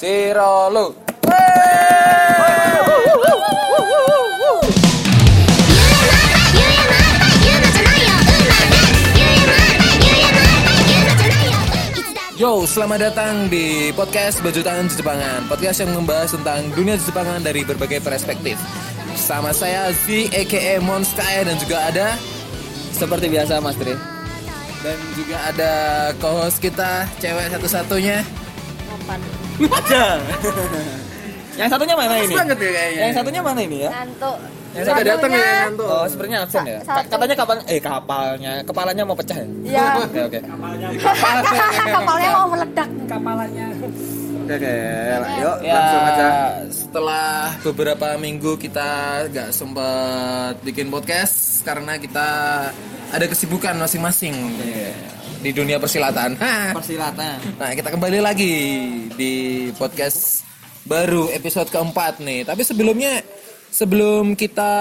Cirolo. Yo, selamat datang di podcast Bajutan Jepangan Podcast yang membahas tentang dunia Jepangan dari berbagai perspektif Sama saya Z, a.k.a. Monskaya Dan juga ada Seperti biasa Mas Tri. Dan juga ada co-host kita, cewek satu-satunya Aja. yang satunya mana ini? banget ya kayaknya Yang satunya mana ini ya? ngantuk Yang sudah datang ya, Nanto Oh, sebenarnya absen ya. Sa- satu. Katanya kapal eh kapalnya, kepalanya mau pecah ya? ya Oke, oke. kapalnya mau meledak Oke, oke. Yuk, Ya, langsung aja. setelah beberapa minggu kita gak sempat bikin podcast karena kita ada kesibukan masing-masing di dunia persilatan. Persilatan. Nah, kita kembali lagi di podcast baru episode keempat nih. Tapi sebelumnya sebelum kita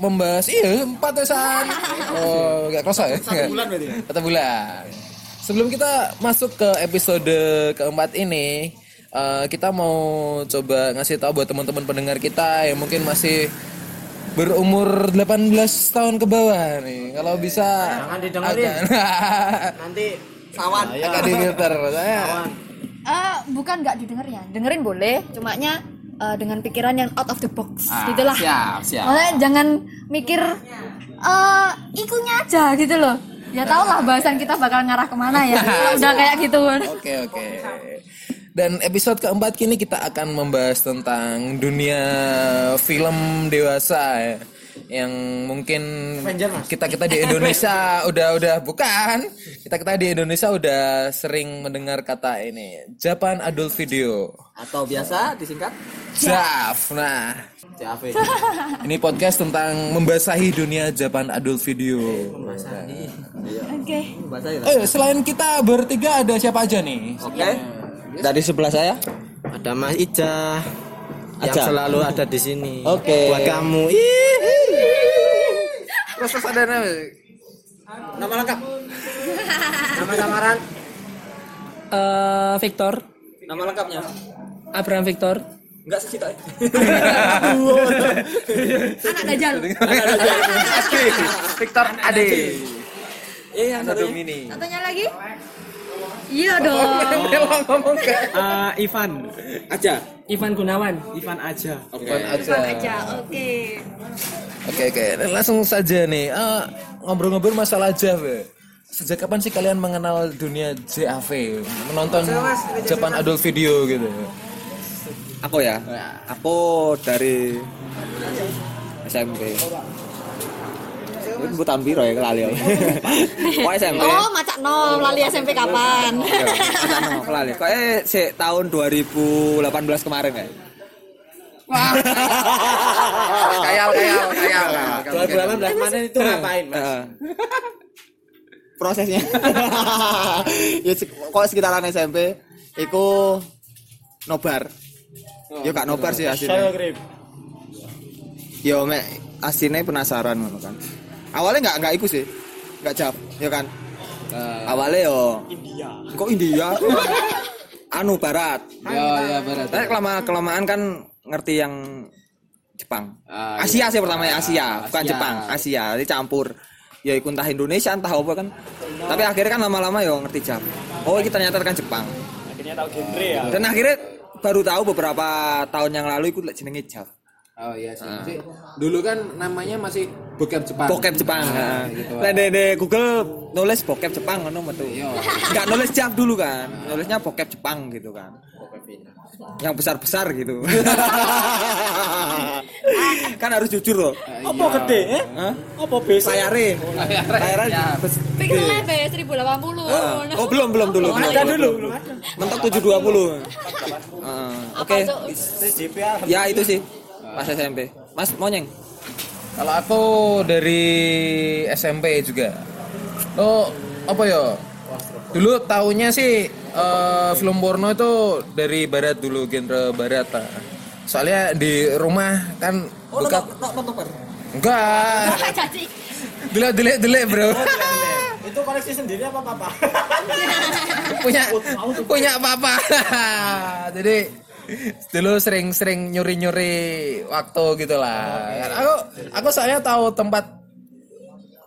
membahas iya empat pesan oh nggak kerasa ya satu bulan berarti satu bulan sebelum kita masuk ke episode keempat ini eh, kita mau coba ngasih tahu buat teman-teman pendengar kita yang mungkin masih berumur 18 tahun ke bawah nih kalau bisa. Jangan didengerin. agak- nanti sawan. Agak di filter saya Eh, bukan nggak didengar ya. Dengerin boleh cumanya eh, dengan pikiran yang out of the box Ah, gitulah. siap siap. Maksudnya jangan mikir eh ikunya aja gitu loh. Ya tau lah bahasan kita bakal ngarah ke mana ya. Udah kayak gitu. Oke oke. Dan episode keempat kini kita akan membahas tentang dunia film dewasa ya. yang mungkin kita kita di Indonesia udah udah bukan. Kita kita di Indonesia udah sering mendengar kata ini Japan Adult Video. Atau biasa disingkat? JAV. Nah. CAV. ini podcast tentang membasahi dunia Japan Adult Video. Oke. Bahasa itu. eh selain kita bertiga ada siapa aja nih? Oke. Dari sebelah saya. ada Mas Ija yang Aja. selalu ada di sini Oke. buat kamu Ih. terus terus ada nama nama lengkap nama samaran Eh, Victor, Nama lengkapnya. Abraham Victor. Enggak sih kita. anak dajal Victor Ade Iya, Anu Domini satunya lagi iya dong ngomong ke Eh, Ivan, Aja. Ivan Gunawan. Ivan aja Bukan aja aja oke Oke oke dan langsung saja nih Eh, ngobrol-ngobrol masalah JAV ya. Sejak kapan sih kalian mengenal dunia JAV? Menonton Japan Adult Video gitu Aku ya. Aku dari SMP. Ini tahun biru ya kelali. Kok SMP? oh macak nol lali SMP kapan? Nama kelali. Kok eh si tahun 2018 kemarin ya? Kayal kayal kayal 2018 mana itu ngapain mas? Prosesnya. Ya kok sekitaran SMP iku nobar. Ya gak nobar sih aslinya grip. Yo mek aslinya penasaran ngono kan awalnya nggak nggak iku sih. Nggak jawab ya kan? Awalnya yo. India. Kok India? Anu barat. Ya ya barat tapi kelama kelamaan kan ngerti yang Jepang. Asia sih pertama ya Asia. Bukan Jepang Asia. Jadi campur. Ya ikut entah Indonesia entah apa kan. Tapi akhirnya kan lama-lama ya ngerti Jap oh ini ternyata kan Jepang. Akhirnya tahu genre ya. Dan akhirnya baru tahu beberapa tahun yang lalu ikut jenenge Jap Oh iya sih. Masih- Dulu kan namanya masih bokep Jepang. Bokep Jepang. Nah, nah, gitu. Nah, di, di Google nulis bokep Jepang ngono metu. Iya. nggak nulis Jap dulu kan. Nulisnya bokep Jepang gitu kan. Yang besar-besar gitu. Kan harus jujur loh. Apa gede eh? Hah? apa besi layare layare bes- pixelnya be 1080 oh belum belum dulu. Belum ada dulu. ada mentok 720 Heeh. oke. ya itu sih pas SMP mas monyeng Kalau aku dari SMP juga. Oh, apa ya? Dulu tahunya sih eh, film porno itu dari barat dulu, genre barat. lah. Soalnya di rumah kan buka nonton enggak. jadi Dulu dulu dulu, Bro. Itu koleksi sendiri apa papa? punya punya apa-apa. Jadi dulu sering-sering nyuri-nyuri waktu gitu lah. Aku aku soalnya tahu tempat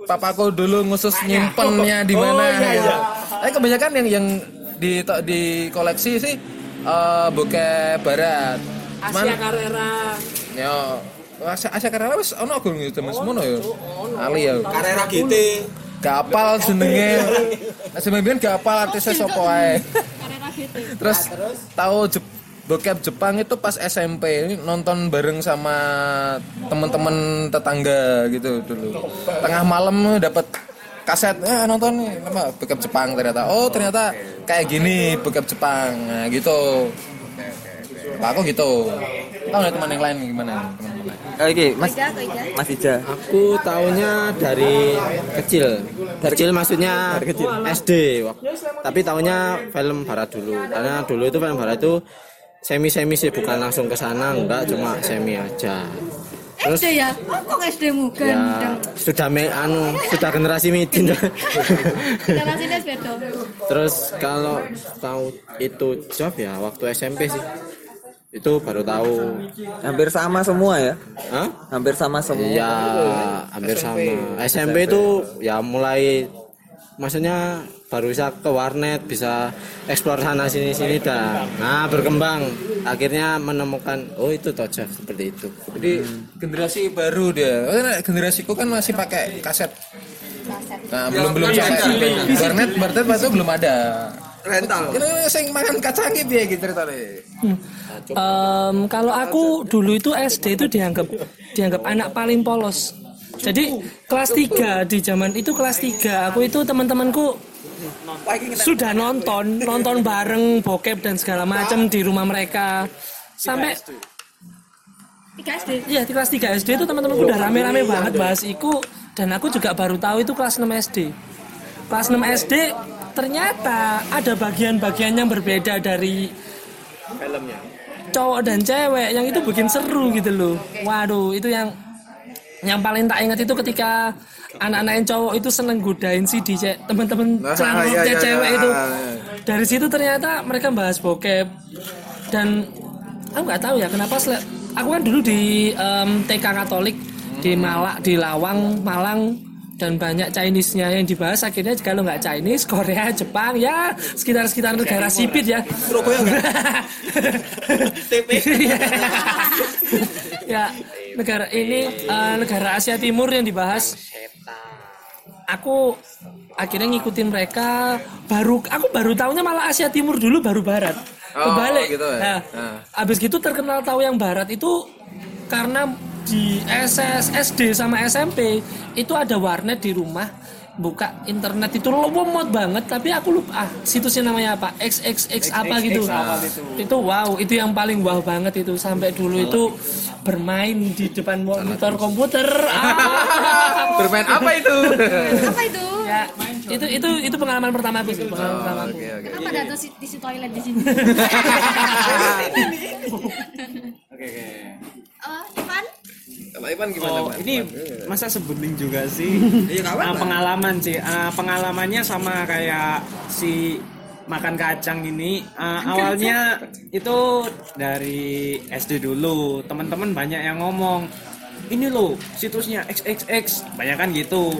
papaku dulu ngusus nyimpennya di mana. gitu. Tapi kebanyakan yang yang di di koleksi sih eh bokep barat. Cuman Asia Carrera. yo Asia Asia Carrera wis ono aku gitu Mas Mono ya. Ali ya. Karera GT. Gak apal jenenge. Nah, sebenarnya gak apal artisnya sapa ae. Terus tahu bokep Jepang itu pas SMP ini nonton bareng sama teman-teman tetangga gitu dulu. Tengah malam dapat kaset eh nonton nih apa bokep Jepang ternyata. Oh, ternyata kayak gini bokep Jepang. Nah, gitu. Nah, aku gitu. Tahu nggak teman yang lain gimana? Teman-teman. Oke, Mas Ija, kok Ija? Mas Ija. Aku tahunya dari kecil. Kecil maksudnya SD. Wak- Tapi tahunya film barat dulu. Karena dulu itu film barat itu semi-semi sih bukan langsung ke sana, enggak cuma semi aja. Terus SD ya? Oh, kok SD mu ya sudah me, anu sudah generasi midin. Karena sini beda. Terus kalau tahu itu job ya waktu SMP sih. Itu baru tahu. Hampir sama semua ya. Hah? Hampir sama semua. Iya, hampir sama. SMP itu ya mulai maksudnya baru bisa ke warnet, bisa eksplor sana sini sini dan nah berkembang. Akhirnya menemukan oh itu tojak seperti itu. Jadi generasi baru dia. Karena generasiku kan masih pakai kaset. Nah, belum belum sampai Barnet, Barnet waktu belum ada. Rental. Ini sing mangan kacang gitu ya gitu ceritanya. Em, kalau aku dulu itu SD itu dianggap dianggap anak paling polos. Jadi kelas 3 di zaman itu kelas 3 aku itu teman-temanku sudah nonton nonton bareng bokep dan segala macam di rumah mereka sampai 3 SD. Iya di kelas 3 SD itu teman-temanku udah rame-rame banget bahas iku dan aku juga baru tahu itu kelas 6 SD. Kelas 6 SD ternyata ada bagian-bagian yang berbeda dari Filmnya. cowok dan cewek yang itu bikin seru gitu loh. Waduh, itu yang yang paling tak ingat itu ketika anak-anak yang cowok itu seneng godain si DJ teman-teman celangkutnya cewek itu. Dari situ ternyata mereka bahas bokep. Dan aku nggak tahu ya kenapa aku kan dulu di em, TK Katolik di Malak di Lawang Malang dan banyak Chinese-nya yang dibahas. Akhirnya kalau nggak Chinese Korea Jepang ya sekitar sekitar negara sipit ya. Surabaya ya negara ini eh, negara Asia Timur yang dibahas aku akhirnya ngikutin mereka baru aku baru tahunya malah Asia Timur dulu baru Barat Oh, kebalik gitu ya? nah, Nah. abis gitu terkenal tahu yang Barat itu karena di SS SD sama SMP itu ada warnet di rumah buka internet itu lemot banget tapi aku lupa ah, situsnya namanya apa XXX apa gitu itu wow itu yang paling wow banget itu sampai dulu itu bermain di depan monitor komputer ah. Bermain apa itu? Apa itu? ya itu itu itu pengalaman pertama aku sih pengalaman pertama aku. Kenapa ada tuh si- tisu toilet di sini? Oke oke. Eh, Ivan? Kalau Ivan gimana? Oh, Pak? ini masa sebutin juga sih. Ah, pengalaman sih. Ah, pengalamannya sama kayak si makan kacang ini. Ah, awalnya itu dari SD dulu. Teman-teman banyak yang ngomong, ini loh situsnya XXX. Banyak kan gitu.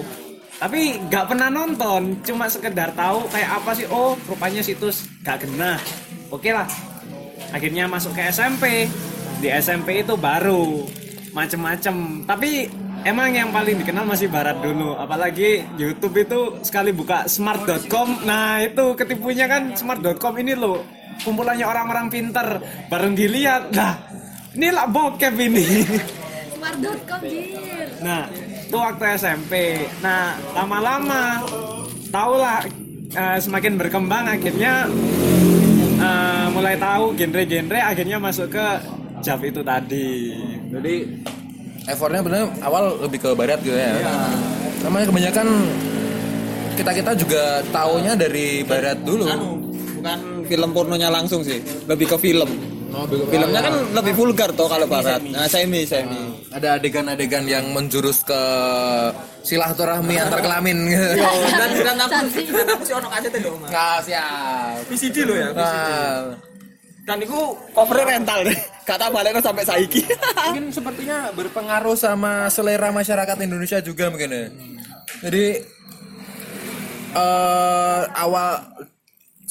Tapi nggak pernah nonton, cuma sekedar tahu kayak apa sih. Oh, rupanya situs gak genah. Oke lah. Akhirnya masuk ke SMP. Di SMP itu baru macem-macem. Tapi emang yang paling dikenal masih barat dulu. Apalagi YouTube itu sekali buka smart.com nah itu ketipunya kan smart.com ini loh. Kumpulannya orang-orang pinter. Bareng dilihat nah ini lah bokep ini. Smart.com jir. Nah, itu waktu SMP. Nah, lama-lama tahulah eh, semakin berkembang. Akhirnya eh, mulai tahu genre-genre akhirnya masuk ke Jav itu tadi. Jadi effortnya bener awal lebih ke barat gitu ya. Namanya kebanyakan kita kita juga taunya dari barat dulu. Anu, bukan film pornonya langsung sih, lebih ke film. Oh, Filmnya kan iya. lebih vulgar toh kalau barat. Nah, semi semi. ada adegan-adegan yang menjurus ke silaturahmi antar kelamin. Dan dan aku dan aku sih ono kaset lho, Mas. Nggak siap. VCD lho ya. Nah, Dan itu covernya rental deh. Kata balik sampai saiki. mungkin sepertinya berpengaruh sama selera masyarakat Indonesia juga mungkin ya. Jadi eh awal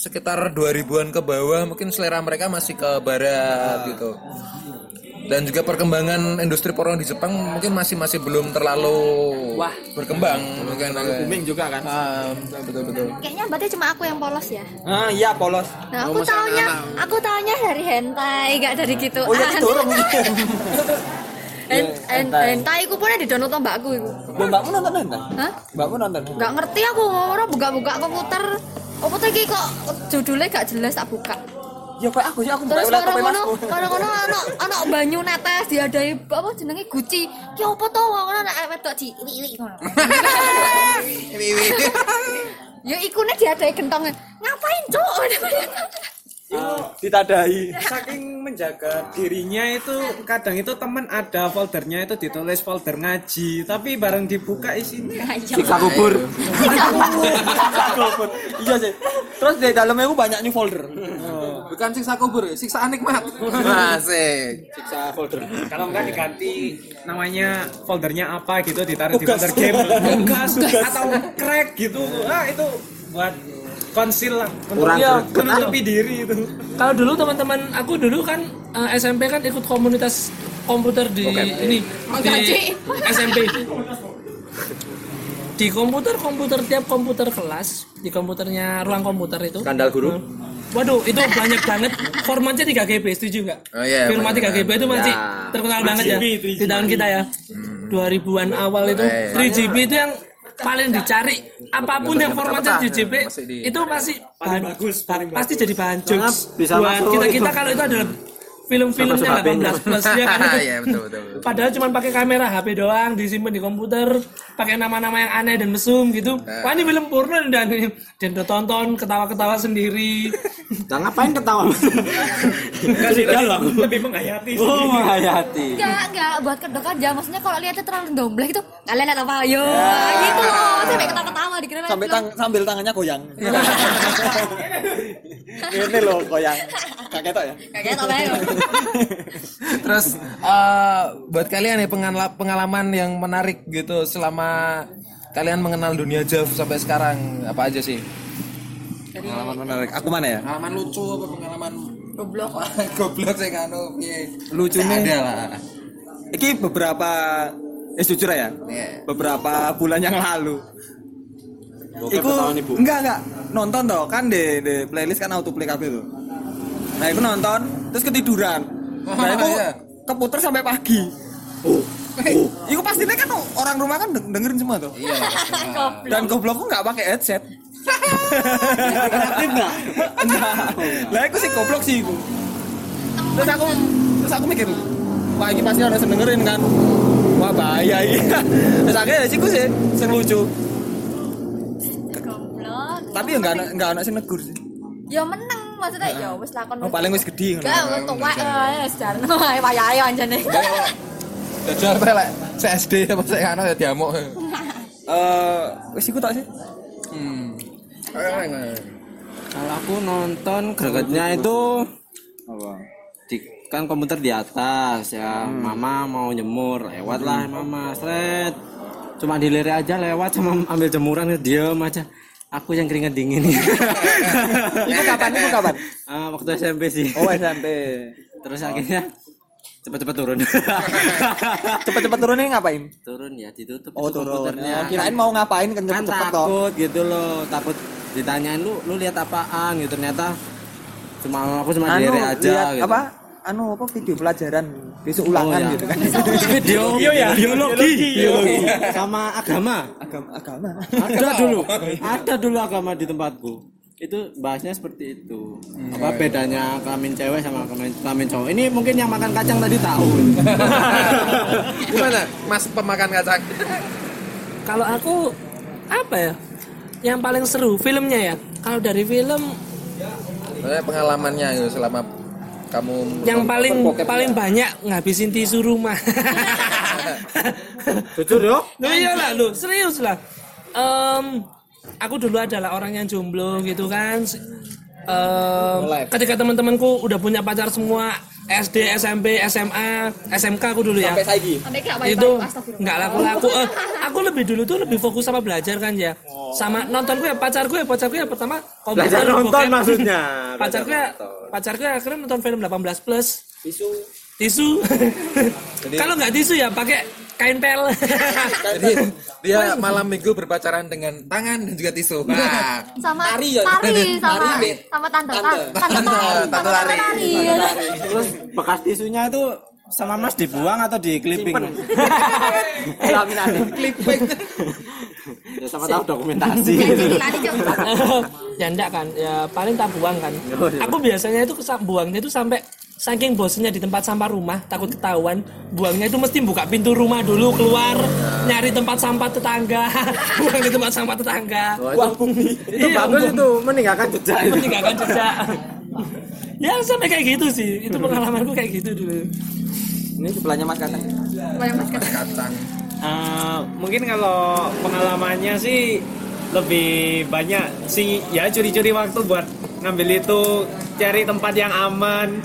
sekitar 2000-an ke bawah mungkin selera mereka masih ke barat gitu. Dan juga perkembangan industri porno di Jepang mungkin masih masih belum terlalu Wah. berkembang mungkin Booming juga kan. Ah, betul betul. Kayaknya berarti cuma aku yang polos ya. Ah iya polos. Nah, aku taunya, aku taunya dari hentai, gak dari gitu. Oh iya didorong. Hen, hen, hentai aku pun di download mbakku itu. Mbakmu nonton nonton? Hah? Mbakmu nonton? Gak ngerti aku orang buka-buka komputer. Komputer iki kok judulnya gak jelas tak buka. Ya kayak aku sih aku Terus buka laptop Masku. orang kono ana ana banyu netes diadai apa jenenge Gucci. Ki opo to ngono nek wedok di iwi-iwi ngono. Ya ikune diadai gentong. Ngapain, Cuk? Ditadai. saking menjaga dirinya itu kadang itu temen ada foldernya itu ditulis folder ngaji tapi bareng dibuka isinya. Siksa kubur. Iya sih. Terus di dalamnya aku banyak new folder. Bukan siksa kubur, siksa nikmat. Asik. siksa folder. Kalau enggak diganti namanya foldernya apa gitu ditaruh di folder game. Tugas. Atau crack gitu. Ah itu buat konsil lah. Kurang ya, menutupi diri itu. Kalau dulu teman-teman aku dulu kan eh, SMP kan ikut komunitas komputer di ini di SMP. Di komputer komputer tiap komputer kelas di komputernya ruang komputer itu. skandal guru. Waduh, itu banyak banget. Formatnya 3 GB, setuju nggak? Oh, iya, Format 3 GB itu masih Ya. terkenal banget ya 3GB, di tahun kita ya. 2000-an awal itu. Eh, 3GB itu yang paling dicari apa pun yang formatnya 3GB Masih di- itu pasti Paling bahan- bagus, paling pasti jadi bahan jokes bisa buat kita kita kalau itu adalah film-filmnya Masuk HP-nya. 18 plus ya kan itu Iya, betul betul. betul. Padahal cuma pakai kamera HP doang, disimpan di komputer, pakai nama-nama yang aneh dan mesum gitu. Nah. Wah ini film porno dan dan udah tonton ketawa-ketawa sendiri. nah ngapain ketawa kasih lebih, lebih menghayati sih. oh menghayati Enggak, enggak buat kedok aja. Maksudnya kalau lihatnya terlalu domblek itu kalian lihat apa? Yo, gitu loh. Sampai ketawa-ketawa dikira Sampai film. tang sambil tangannya goyang. Ini loh goyang. Kakek tok ya. Kayak gitu kayak Terus eh, buat kalian nih pengala- pengalaman yang menarik gitu selama kalian mengenal dunia Jav sampai sekarang apa aja sih? Pengalaman menarik. Aku mana ya? Pengalaman lucu apa pengalaman goblok. goblok sih kan piye? Lucunya- ada lah. Iki beberapa eh jujur ya. Iya. Beberapa bulan yang lalu. Iku enggak enggak nonton toh kan di, di playlist kan auto play kabeh tuh. Nah, aku nonton terus ketiduran. Nah, aku iya. keputer sampai pagi. Iku pastinya kan orang rumah kan deng- dengerin semua tuh. Iya. Dan goblokku nggak pakai headset. enggak Lah aku sih goblok sih iku. Terus aku terus aku mikir, wah ini pasti ada yang dengerin kan. Wah bahaya ini. Terus akhirnya sih aku sih sing lucu. Tapi ya nggak ada nggak ada sing negur sih. Ya meneng maksudnya ya wis lakon. Oh, paling wis gede ngono. Enggak, wis tuwek ya sejarno ae wayahe anjane. Jajar teh lek CSD apa sih kan ya diamuk. Eh, wis iku tak sih. Hmm. kalau aku nonton gregetnya itu Apa? di kan komputer di atas ya mama mau nyemur lewat lah mama seret cuma dilirik aja lewat sama ambil jemuran diem aja aku yang keringet dingin Itu kapan? Itu kapan? Ah, waktu SMP sih Oh, SMP. terus akhirnya cepet-cepet turun Cepet-cepet turunnya ngapain? turun ya ditutup Oh, turun. komputernya Ya, kirain mau ngapain kan kan toh. takut gitu loh takut ditanyain lu lu lihat apaan gitu ternyata cuma aku cuma Anu, dilirik aja lihat gitu. apa? Anu apa video pelajaran besok ulangan Oh, ya. gitu kan. video ya, biologi. Biologi. Sama agama. Agama agama. ada dulu. Ada dulu agama di tempatku. Itu bahasnya seperti itu. Apa bedanya kelamin cewek sama kelamin, kelamin cowok? Ini mungkin yang makan kacang tadi tahu. Gimana Mas pemakan kacang? Kalau aku apa ya? Yang paling seru filmnya ya. Kalau dari film pengalamannya gitu selama kamu yang paling paling banyak ngabisin tisu rumah Jujur yo. Nah iyalah lu, serius lah. Em, aku dulu adalah orang yang jomblo gitu kan. Em, ketika teman-temanku udah punya pacar semua SD, SMP, SMA, SMK aku dulu ya. Sampai saiki. Itu nggak laku-laku. Eh, aku lebih dulu tuh lebih fokus sama belajar kan ya. Sama nontonku ya pacarku ya pacarku ya pertama komputer Belajar nonton bokep. maksudnya. pacarku ya pacarku ya akhirnya nonton film 18 plus. Tisu. Tisu. Kalau nggak tisu ya pakai kain pel. jadi dia malam minggu berpacaran dengan tangan dan juga tisu. Nah sama Tari ya? tari sama Tari, sama tante. Tante. tante tante tari Tante lari. tari Terus bekas tisunya itu sama Mas dibuang atau di clipping? Clipping. ya sama tahu dokumentasi. ya enggak kan. Ya paling tak buang kan. Aku biasanya itu buangnya itu sampai saking bosennya di tempat sampah rumah takut ketahuan buangnya itu mesti buka pintu rumah dulu keluar nyari tempat sampah tetangga. Buang di tempat sampah tetangga. Wah, itu Iya, bagus buang. itu meninggalkan jejak itu. meninggalkan jejak. Ya sampai kayak gitu sih. Itu pengalamanku kayak gitu dulu. Ini sebelahnya Mas Katang. banyak mas kata kacang Eh, mungkin kalau pengalamannya sih lebih banyak sih ya curi-curi waktu buat ngambil itu cari tempat yang aman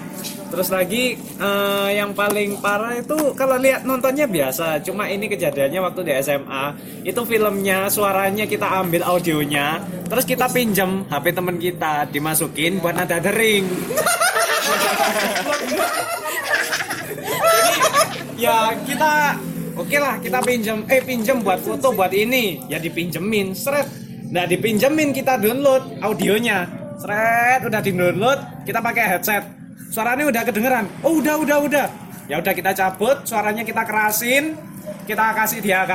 terus lagi eh, yang paling parah itu kalau lihat nontonnya biasa cuma ini kejadiannya waktu di SMA itu filmnya suaranya kita ambil audionya terus kita pinjam HP temen kita dimasukin buat nada dering ya kita oke lah kita pinjam eh pinjam buat foto buat ini. Ya dipinjemin seret. Nggak dipinjemin kita download audionya. Seret udah di download kita pakai headset suaranya udah kedengeran. Oh udah udah udah. Ya udah kita cabut suaranya kita kerasin kita kasih dia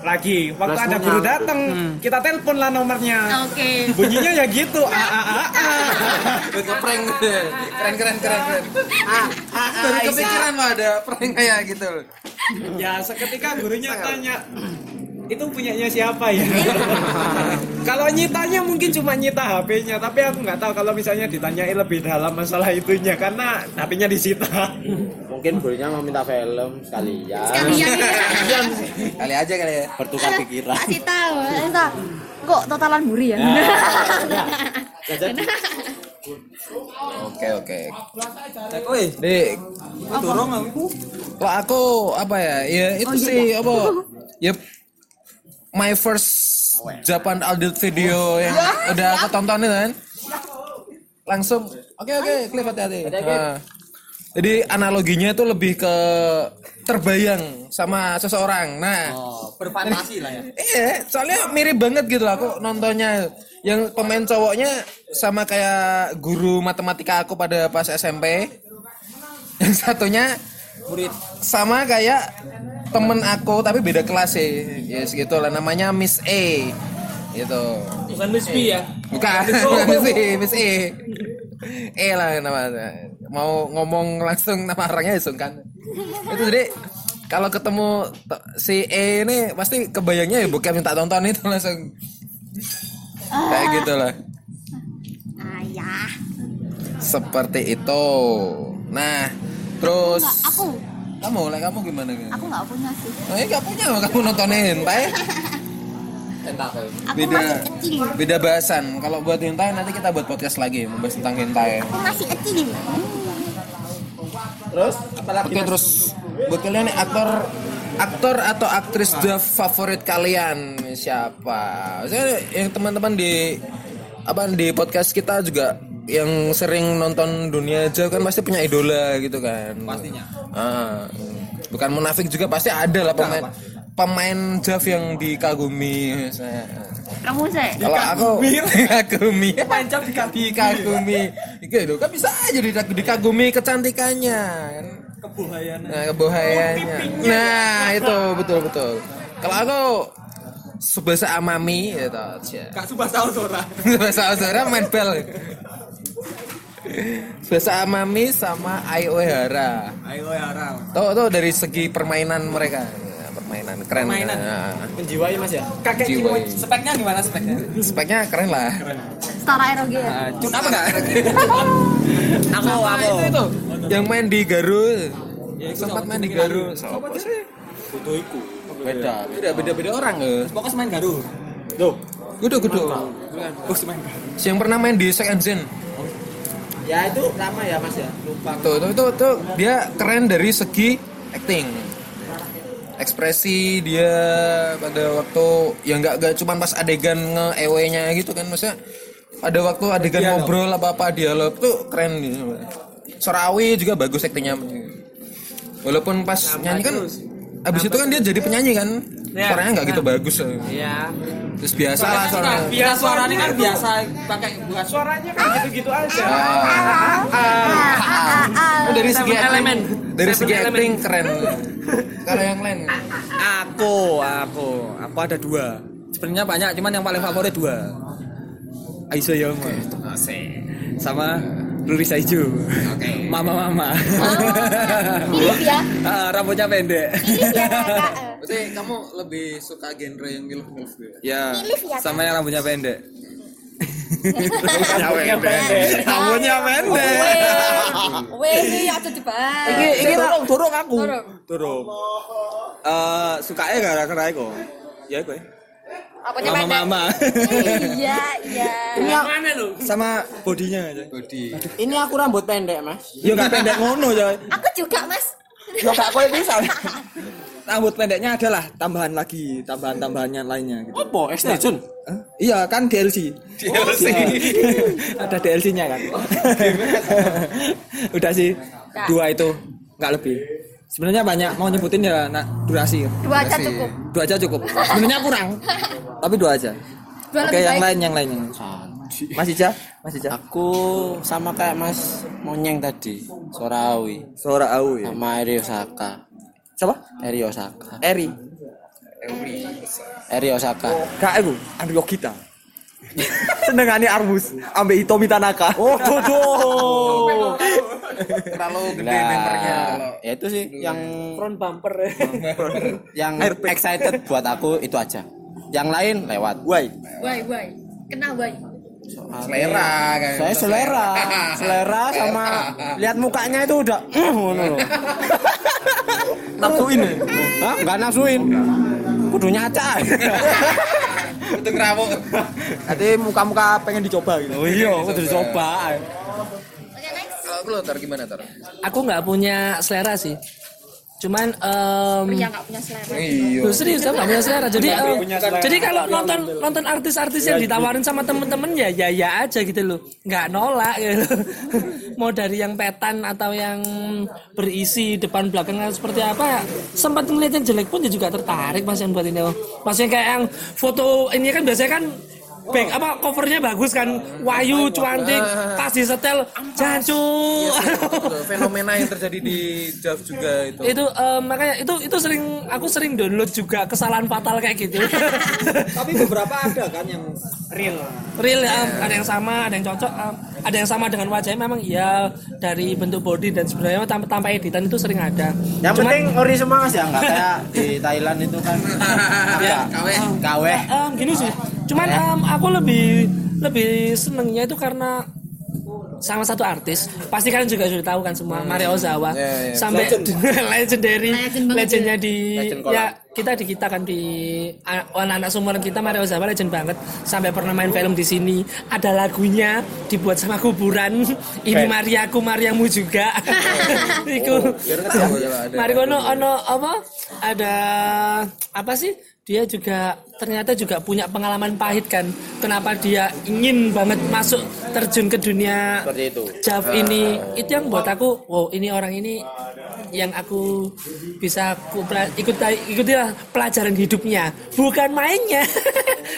lagi. Waktu ada guru datang kita telepon lah nomornya. Oke. Bunyinya ya gitu. Ah, ah, ah, ah. ngeprank. Keren keren keren keren. Baru kepikiran mah ada prank kayak gitu. Ya seketika gurunya tanya itu punyanya siapa ya? kalau nyitanya mungkin cuma nyita HP-nya, tapi aku nggak tahu kalau misalnya ditanyain lebih dalam masalah itunya karena HP-nya disita. Mungkin gurunya mau minta film sekalian. sekalian. Ya kali aja kali ya Bertukar pikiran. kasih tahu entah kok totalan buri ya? Oke oke. Woi, Dek, dorong aku. aku apa ya? Ya itu sih apa? Ya my first Japan Adult video yang udah aku tonton itu kan? Langsung. Oke oke klip hati-hati. Nah, jadi analoginya itu lebih ke terbayang sama seseorang. Nah. Oh, berfantasi lah ya. Iya, soalnya mirip banget gitu lah aku nontonnya. Yang pemain cowoknya sama kayak guru matematika aku pada pas SMP. Yang satunya murid sama kayak temen aku tapi beda kelas sih. Ya segitu lah namanya Miss A. Gitu. bukan Miss B ya Bukan, Miss A, Miss A. E lah namanya. Mau ngomong langsung nama orangnya ya sungkan. Itu jadi kalau ketemu si E ini pasti kebayangnya ya bukan minta tonton itu langsung kayak gitu lah. ayah Seperti itu. Nah, terus Enggak, aku kamu lah kamu gimana? Gak? aku nggak punya sih Oh, ya gak punya kamu nontonin, hentai. aku Beda masih kecil beda bahasan. Kalau buat hentai nanti kita buat podcast lagi membahas tentang hentai. aku masih kecil Terus Oke terus buat kalian nih aktor aktor atau aktris the favorit kalian siapa? Saya yang teman-teman di apa di podcast kita juga yang sering nonton dunia aja kan pasti punya idola gitu kan. Pastinya. Ah, bukan munafik juga pasti ada lah pemain pemain Jav yang dikagumi. Saya- kamu sih Kalau aku dikagumi, pancap dikagumi. Gitu kan bisa aja dikagumi kecantikannya. kan. Nah, kebuhayannya. Nah, itu betul betul. Kalau aku Subasa Amami gitu. aja. Kak Subas tahu suara. Subasa Amami main bel. Subasa Amami sama Ai Oehara. Ayo ya Ram. Tahu tuh dari segi permainan mereka. Ya, permainan keren. Permainan. Nah, Menjiwai Mas ya? Kakek Jiwa. Jiwa. Speknya gimana speknya? speknya keren lah. setara eroge ya Cun apa enggak? aku aku. itu. yang main di Garu sempat main di Garu siapa sih beda beda beda beda orang ya Pokoknya main garu. loh gudo gudo Bos main garu. Si yang pernah main di Second Zen ya itu lama ya mas ya? Lupa. Tuh tuh tuh, tuh. Dia keren dari segi acting. Ekspresi dia pada waktu ya nggak nggak cuma pas adegan nge ew nya gitu kan maksudnya ada waktu adegan ngobrol apa apa dialog tuh keren gitu Sorawi juga bagus aktingnya. Walaupun pas nyanyi kan abis itu kan dia jadi penyanyi kan suaranya nggak gitu bagus Iya. terus biasa lah suaranya Biasa suaranya kan biasa pakai buat Suaranya kan gitu-gitu aja. Ah, dari segi Seven acting, Elemen. dari segi Elemen. acting keren kalau yang lain Aku, aku, aku ada dua. Sebenarnya banyak, cuman yang paling favorit dua. Aiso Yoma. Sama Luri Saiju. Mama mama. Mirip ya. Ah, rambutnya pendek. Mirip ya kakak. Berarti kamu lebih suka genre yang milf milf gitu? Ya, Milif ya, sama yang rambutnya pendek. Rambutnya pendek. Rambutnya pendek. Weh, weh, ya tuh coba. Iki iki turung, turung aku. Turung. Turung. Eh, sukanya gara-gara iku. Ya iku. ya. Apanya Mama pendek? mama. Iya, iya. Mana lu? Sama bodinya aja. Body. ini aku rambut pendek mas Ya enggak pendek ngono, coy. Aku juga, Mas. Lo gak kowe bisa. Rambut pendeknya adalah tambahan lagi, tambahan-tambahannya lainnya gitu. apa extension Hah? Iya kan DLC. DLC. Ada DLC-nya kan. Udah sih dua itu nggak lebih. Sebenarnya banyak mau nyebutin ya nak durasi. Dua aja cukup. Dua aja cukup. Sebenarnya kurang. Tapi dua aja. Dua Oke, lebih yang baik. lain yang lain yang lain. Mas Ica, Mas Ica. aku sama kayak mas monyeng tadi Sorawi Suara Au ya. sama Eri Osaka Siapa? Eri Osaka Eri. Eri Osaka Kak aku, Andrew Yogita. Senengane Arbus ambek Hitomi Tanaka. Oh, dodo. Terlalu gede Nah, membernya. ya itu sih yang Front bumper ya. yang excited buat aku itu aja yang lain lewat Why? Wai, wai. Kenal, wai. Selera kan. saya selera selera sama lihat mukanya itu udah "Uh," ngono loh. Nafsuin ya? Hah? nggak nafsuin kudu nyaca Itu ngerawok. Nanti muka-muka pengen dicoba gitu. oh iya kudu dicoba Oke, next. Kalau lu tar gimana tar? Aku nggak punya selera sih. Cuman em, Pria nggak punya selera. Iya. Loh, serius nggak punya selera. Jadi em, jadi kalau nonton nonton artis-artis yang ditawarin sama temen-temen ya ya ya aja gitu loh. Nggak nolak gitu. Mau dari yang petan atau yang berisi depan belakangnya seperti apa sempat ngeliat yang jelek pun dia juga tertarik mas yang buat ini. Mas yang kayak yang foto ini kan biasanya kan back apa covernya bagus kan? Wahyu cuantik pas di setel jancu Fenomena yang terjadi di Jav juga itu. itu em, makanya itu itu sering aku sering download juga kesalahan fatal kayak gitu. Tapi beberapa ada kan yang Real. real ya em, ada yang sama ada yang cocok em, ada yang sama dengan wajahnya memang iya dari bentuk body dan sebenarnya tanpa tanpa editan itu sering ada. Yang Cuman, penting ori semua mas ya? Nggak kayak di Thailand itu kan. Ya. kawe kawe em, gini sih cuman em, aku lebih lebih senengnya itu karena sama satu artis. Pasti kalian juga sudah tahu kan semua Mario Ozawa. Ya, ya. sampai legendary Legend banget legendnya di Legend ya kita di kita kan di anak-anak sumuran kita Mario Ozawa legend banget. Sampai pernah main film di sini. Ada lagunya dibuat sama kuburan. Ini Mariaku Mariamu juga. Iku. Mari kono ono apa? Ada apa sih dia juga ternyata juga punya pengalaman pahit kan kenapa dia ingin banget masuk terjun ke dunia seperti itu Jav ini itu yang buat aku wow ini orang ini yang aku bisa aku pela- ikut ikutilah pelajaran hidupnya bukan mainnya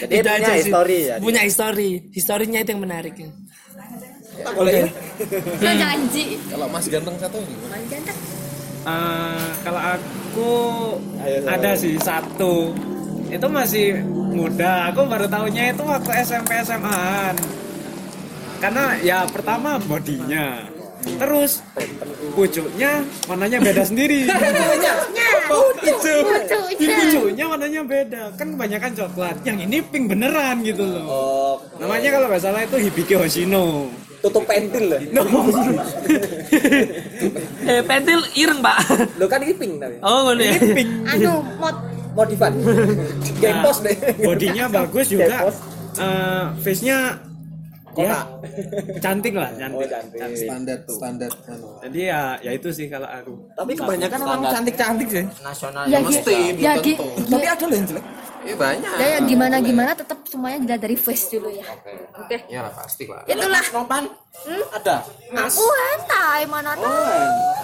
Jadi Itu punya aja history ya dia? punya history historinya itu yang menarik boleh ya? Janji. Kalau Mas ganteng satu ini. Mas ganteng. Eh, kalau aku ada sih satu. Itu masih muda. Aku baru tahunya itu waktu SMP SMA karena ya pertama bodinya. Terus pucuknya warnanya beda sendiri. Pucuknya. Warnanya beda. Kan kebanyakan coklat. Yang ini pink beneran gitu loh. Oh, namanya kalau nggak salah itu Hibiki Hoshino tutup pentil lah. eh pentil ireng pak. Lo kan ini pink tapi. Oh ngono ya. Anu mod. Modifan. Gempos deh. bodinya bagus juga. Eh, face-nya ya cantik lah cantik, standar standar. Anu. jadi ya ya itu sih kalau aku. Tapi kebanyakan orang cantik cantik sih. Nasional ya, mesti, ya, tentu. tapi ada loh yang jelek Iya banyak. ya, ya gimana gimana tetap semuanya dilihat dari face dulu ya. Oke. Ya lah pasti lah. itulah. Nopan Hmm? ada? Aku hentai mana tahu.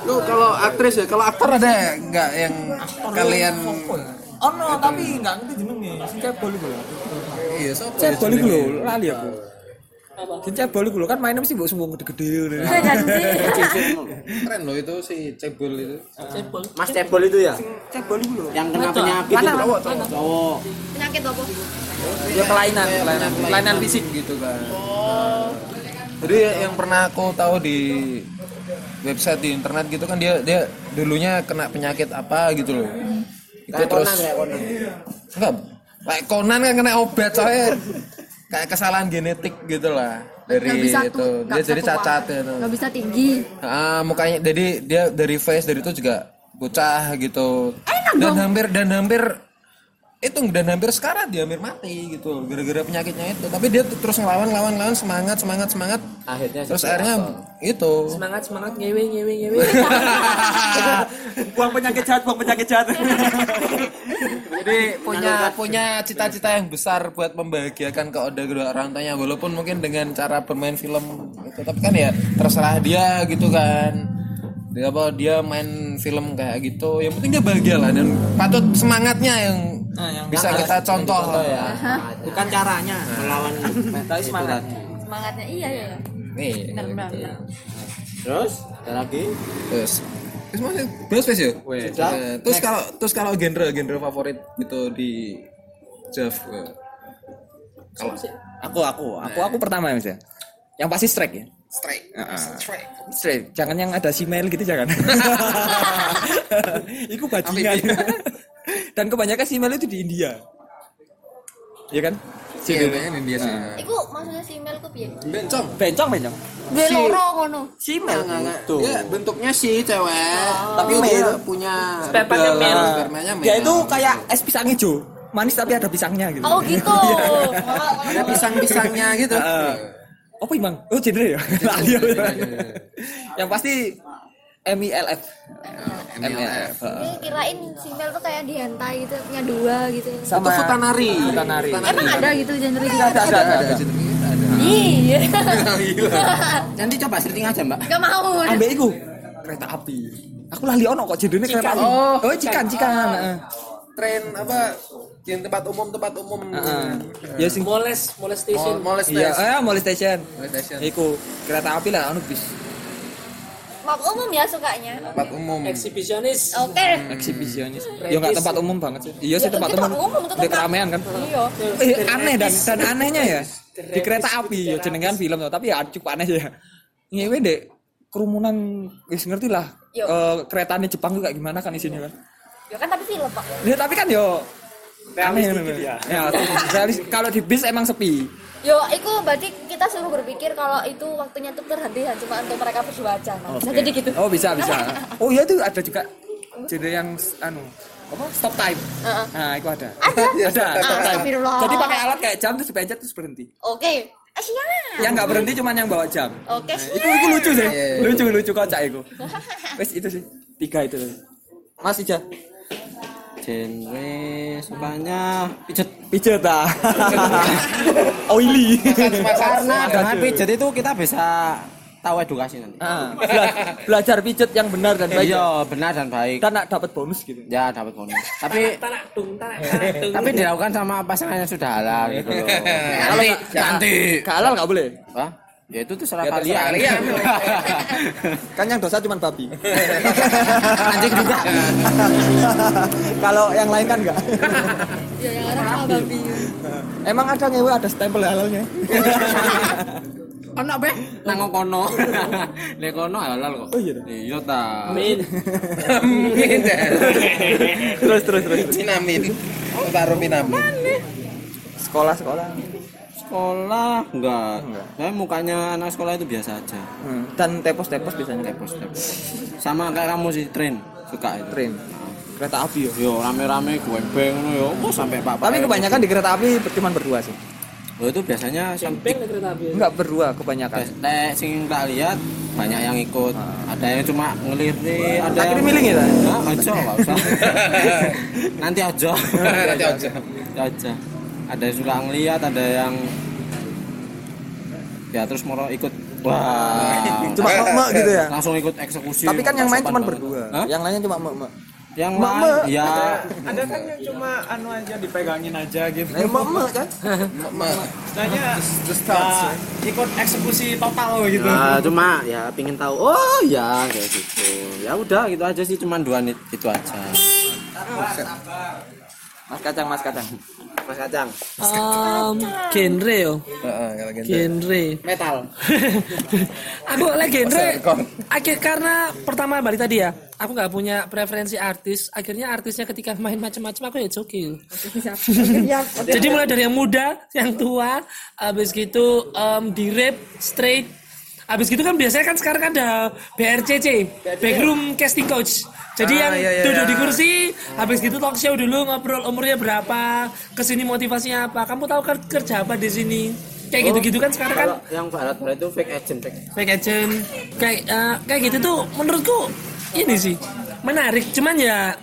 Lu kalau aktris ya, kalau aktor ada nggak yang kalian oh no tapi nggak ngerti jenenge sing cebol iku lho iya sopo ya cebol iku lho lali aku sing cebol lho kan mainnya mesti mbok sumbung gede-gede ngono. Iya kan sih keren loh itu si cebol itu. Mas Cebol itu ya? Cebol iku lho. Yang kena penyakit itu. Cowok, cowok. Penyakit apa? Ya kelainan kelainan kelainan fisik. Gitu kan. Jadi yang pernah aku tahu di website di internet gitu kan dia dia dulunya kena penyakit apa gitu loh. Itu terus enggak kayak Conan kan kena obat soalnya kayak kesalahan genetik gitu lah dari nggak bisa itu tuh dia jadi cacat gitu. nggak bisa tinggi Ah, mukanya jadi dia dari face dari itu juga bocah gitu. Enak dan dong. hampir dan hampir itu dan hampir sekarang dia hampir mati gitu gara-gara penyakitnya itu. Tapi dia terus ngelawan ngelawan ngelawan semangat semangat semangat. akhirnya Terus akhirnya itu. semangat semangat ngewe ngewe ngewe buang penyakit jahat buang penyakit jahat Jadi punya punya cita-cita yang besar buat membahagiakan keluarga kedua orang tuanya walaupun mungkin dengan cara bermain film itu tapi kan ya terserah dia gitu kan. Dia apa dia main film kayak gitu, yang penting dia bahagia lah dan patut semangatnya yang, bisa kita contoh ya. Bukan caranya melawan tapi semangat. semangatnya iya ya Nih, benar benar benar. terus ada lagi? Terus. Terus masih? Terus Wes, ya? Eh, terus kalau terus kalau genre genre favorit gitu di Jav eh, kalau aku aku. Aku aku pertama ya mas ya yang pasti strike ya strike strike strike jangan yang ada simel gitu jangan itu bajingan dan kebanyakan simel itu di India Iya kan Iya, kayaknya ini dia sih. Iku maksudnya si email ku piye? Bencong. bencong bencong Gue loro ngono. simel Tuh. Dia bentuknya sih cewek, tapi Male. dia punya Spermanya male. spermanya male. dia itu kayak es pisang hijau manis tapi ada pisangnya gitu Oh gitu. ada pisang-pisangnya gitu. Apa emang oh genre ya Lali yang pasti MILF MILF. Ini kirain si email tuh kayak di hentai gitu, punya dua gitu. sama Itu futanari. Futanari. Emang ada gitu genre gitu? ada ada ada, ada. Iya. nanti coba setting aja mbak Gak mau. ambek iku kereta api aku lali ono kok jenenge kereta api Oh, oh cikan cikan heeh. Tren apa? Yang tempat umum tempat umum. Heeh. ya sing moles moles station iya station. eh mall station Mall station. iku kereta api lah anu bis Map umum ya sukanya. Tempat umum. eksibisionis Oke. eksibisionis ya nggak tempat umum banget sih iya sih Ya, tempat umum tempat di tempat- keramaian kan Iya. eh, aneh dan dan anehnya ya di kereta api ya jenengan film tapi ya cukup aneh ya ngewe dek kerumunan wis ngerti lah eh, keretanya Jepang tuh kayak gimana kan isinya kan Ya kan tapi film, Pak. ya tapi kan yo aneh ya, ya realis- kalau di bis emang sepi. Yo, itu berarti kita suruh berpikir kalau itu waktunya tuh terhenti hanya cuma untuk mereka berdua aja. Nah, bisa jadi gitu. oh bisa bisa. Oh iya tuh ada juga jadi yang anu apa? Stop time. Heeh. nah itu ada. Ada? ada. Stop time. Jadi pakai alat kayak jam terus pencet terus berhenti. Oke. Eh, siap. yang nggak berhenti cuman yang bawa jam. Oke, Nah, siap. itu itu lucu sih. Iya, iya. lucu lucu kocak itu wes itu sih. Tiga itu. Mas Ija genre sukanya pijet. Pijet ah. Oily. Karena dengan pijet itu kita bisa tahu edukasi nanti. Ah, bela- belajar pijet yang benar dan baik. Iya benar dan baik. Dan nak dapat bonus gitu. Ya dapat bonus. Tapi tanak dung tanak tanak dung tapi dilakukan sama pasangan yang sudah halal gitu loh. Kalau nanti. nggak halal nggak boleh? Wah, ya itu tuh salah Ya, kalian kalian. kan yang dosa cuma babi. Anjing juga. Kalau yang lain kan enggak. Ya, yang sama babi. emang ada ngewe ada stempel halalnya? Ono be nang kono. Nek kono halal kok. Oh, iya iya ta. Min Amin. terus terus terus. Minamin. Taruh minamin. sekolah sekolah sekolah enggak. Saya mukanya anak sekolah itu biasa aja. Hmm. Dan tepos-tepos biasanya Tepos tepos. Sama kayak kamu sih tren suka itu. Tren. Kereta api yo. Yo rame-rame gue beng ngono yo. Oh sampai pak. Tapi kebanyakan di kereta api cuma berdua sih. Oh itu biasanya sampai Enggak berdua kebanyakan. Nek sing tak lihat banyak yang ikut. Ada yang cuma ngelirti, ada Akhirnya yang milih ya? Nah, aja enggak usah. Nanti aja. Nanti aja. Nanti aja. Ada yang suka ngeliat, ada yang ya terus moro ikut wah Cuma mek gitu ya. langsung ikut eksekusi Tapi kan yang main cuma berdua. Hah? Yang lainnya cuma mek. yang mek. ya ada kan yang cuma anu aja dipegangin aja gitu Nah, mek mek kan. istilahnya ya, ikut eksekusi total gitu Nah, cuma ya pingin tahu oh ya kayak gitu ya udah gitu aja sih cuma dua nit itu aja Mas kacang, mas kacang. Mas kacang. Em, genre yo. Heeh, genre. Metal. aku lagi genre akhir karena pertama balik tadi ya aku nggak punya preferensi artis akhirnya artisnya ketika main macam-macam aku ya cokil jadi mulai dari yang muda yang tua habis gitu em, di rap straight habis gitu kan biasanya kan sekarang ada BRCC backroom casting coach. Jadi Ah, yang iya, iya, duduk iya. di kursi habis gitu talk show dulu ngobrol umurnya berapa ke sini motivasinya apa kamu tahu ker- kerja apa di sini? Kayak gitu-gitu kan sekarang kan? yang barat barat itu fake agent fake fake agent. Kayak eh, kayak gitu tuh menurutku ini sih menarik. Cuman ya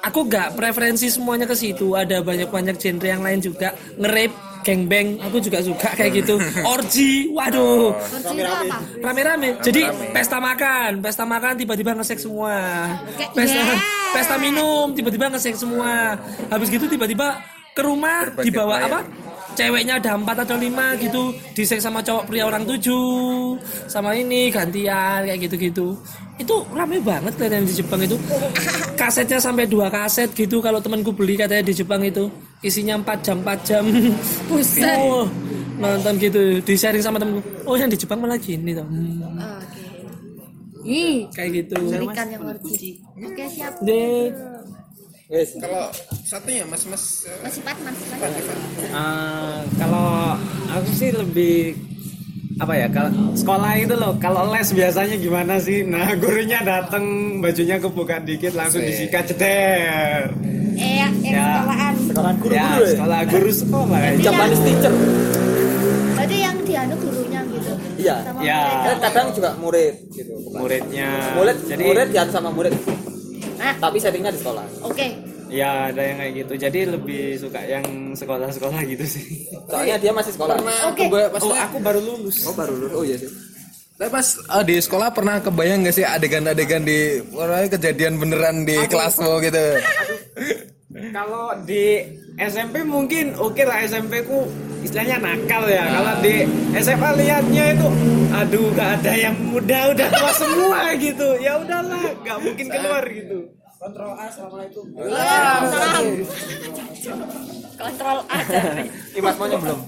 aku gak preferensi semuanya ke situ. Ada banyak banyak genre yang lain juga. Nge-rap gangbang aku juga suka kayak gitu. Orgy waduh. Rame-rame. Jadi pesta makan. Pesta makan tiba-tiba ngesek semua. Pesta Yeah. pesta minum tiba-tiba ngesek semua. Habis gitu tiba-tiba ke rumah Berbagai dibawa pelayan. apa? ceweknya ada empat atau lima gitu. Disek sama cowok pria orang tujuh. Sama ini gantian kayak gitu-gitu. Itu rame banget kelihatannya di Jepang itu. Kasetnya sampai dua kaset gitu kalau temanku beli katanya di Jepang itu isinya 4 jam 4 jam Buset. oh, nonton gitu di sharing sama temenku oh yang di Jepang malah gini tuh Hmm, Oke. Ih, kayak gitu berikan yang orji. Oke, siap. deh Kalau satunya Mas Mas eh, Masih Pat, masih Pat. Ah, kalau aku sih lebih apa ya kalau sekolah itu loh kalau les biasanya gimana sih nah gurunya datang bajunya kebuka dikit langsung disikat ceder Eh, yang Ya. sekolahan. Sekarang guru ya guru ya. sekolah guru sekolah ya. Japanese teacher. Berarti yang dianu gurunya gitu. Iya. Sama Ya. murid. Kan kadang juga murid gitu. bukan. muridnya Murid, jadi murid ya sama murid. Nah, Tapi settingnya di sekolah. oke. Ya ada yang kayak gitu jadi lebih suka yang sekolah-sekolah gitu sih Soalnya dia masih sekolah. Oke. Kebayang- pas oh aku baru lulus Oh baru lulus. Oh iya sih. Tapi pas eh, di sekolah pernah kebayang gak sih adegan-adegan di kejadian beneran di kelasmu gitu? kalau di SMP mungkin oke lah SMP ku istilahnya nakal ya kalau di SMA lihatnya itu aduh gak ada yang muda udah tua semua gitu ya udahlah gak mungkin keluar gitu Salam. Kontrol aja. Imas maunya belum.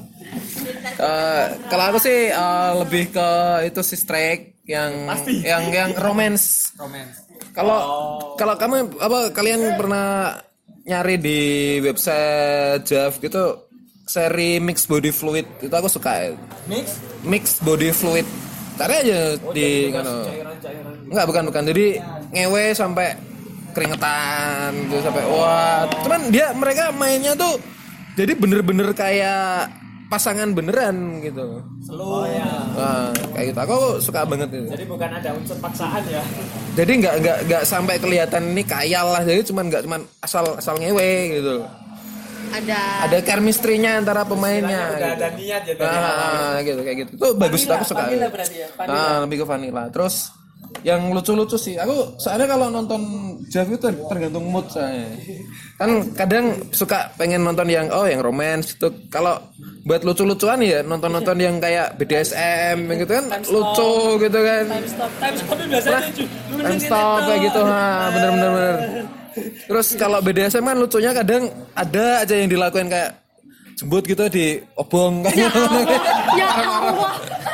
Eh, kalau aku sih eh, lebih ke itu si strike yang yang yang romance. Kalau kalau kamu apa kalian pernah nyari di website Jav gitu? Seri mix body fluid. Itu aku suka. Mix. mix body fluid. Cari aja di kan enggak bukan bukan. Jadi ngewe sampai keringetan gitu sampai wah. Cuman dia mereka mainnya tuh jadi bener-bener kayak pasangan beneran gitu. Oh ya Wah, kayak gitu. Aku suka banget itu. Jadi bukan ada unsur paksaan ya? Jadi nggak nggak nggak sampai kelihatan ini kayal lah. Jadi cuman nggak cuman asal asal ngewe gitu. Ada ada chemistry-nya antara pemainnya udah gitu. ada niat ya dari Ah, gitu kayak gitu. Itu bagus aku suka. vanilla berarti ya, Ah, lebih ke vanilla. Terus yang lucu-lucu sih. Aku soalnya kalau nonton Jav itu ter- tergantung mood saya. Kan kadang suka pengen nonton yang oh yang romance itu. Kalau buat lucu-lucuan ya nonton-nonton yang kayak BDSM gitu kan lucu gitu kan. time stop time stop itu biasanya lucu Lu Time nunjukin stop itu. kayak gitu ha bener-bener bener. Terus kalau BDSM kan lucunya kadang ada aja yang dilakuin kayak jembut gitu di obong kayak gitu. Ya Allah.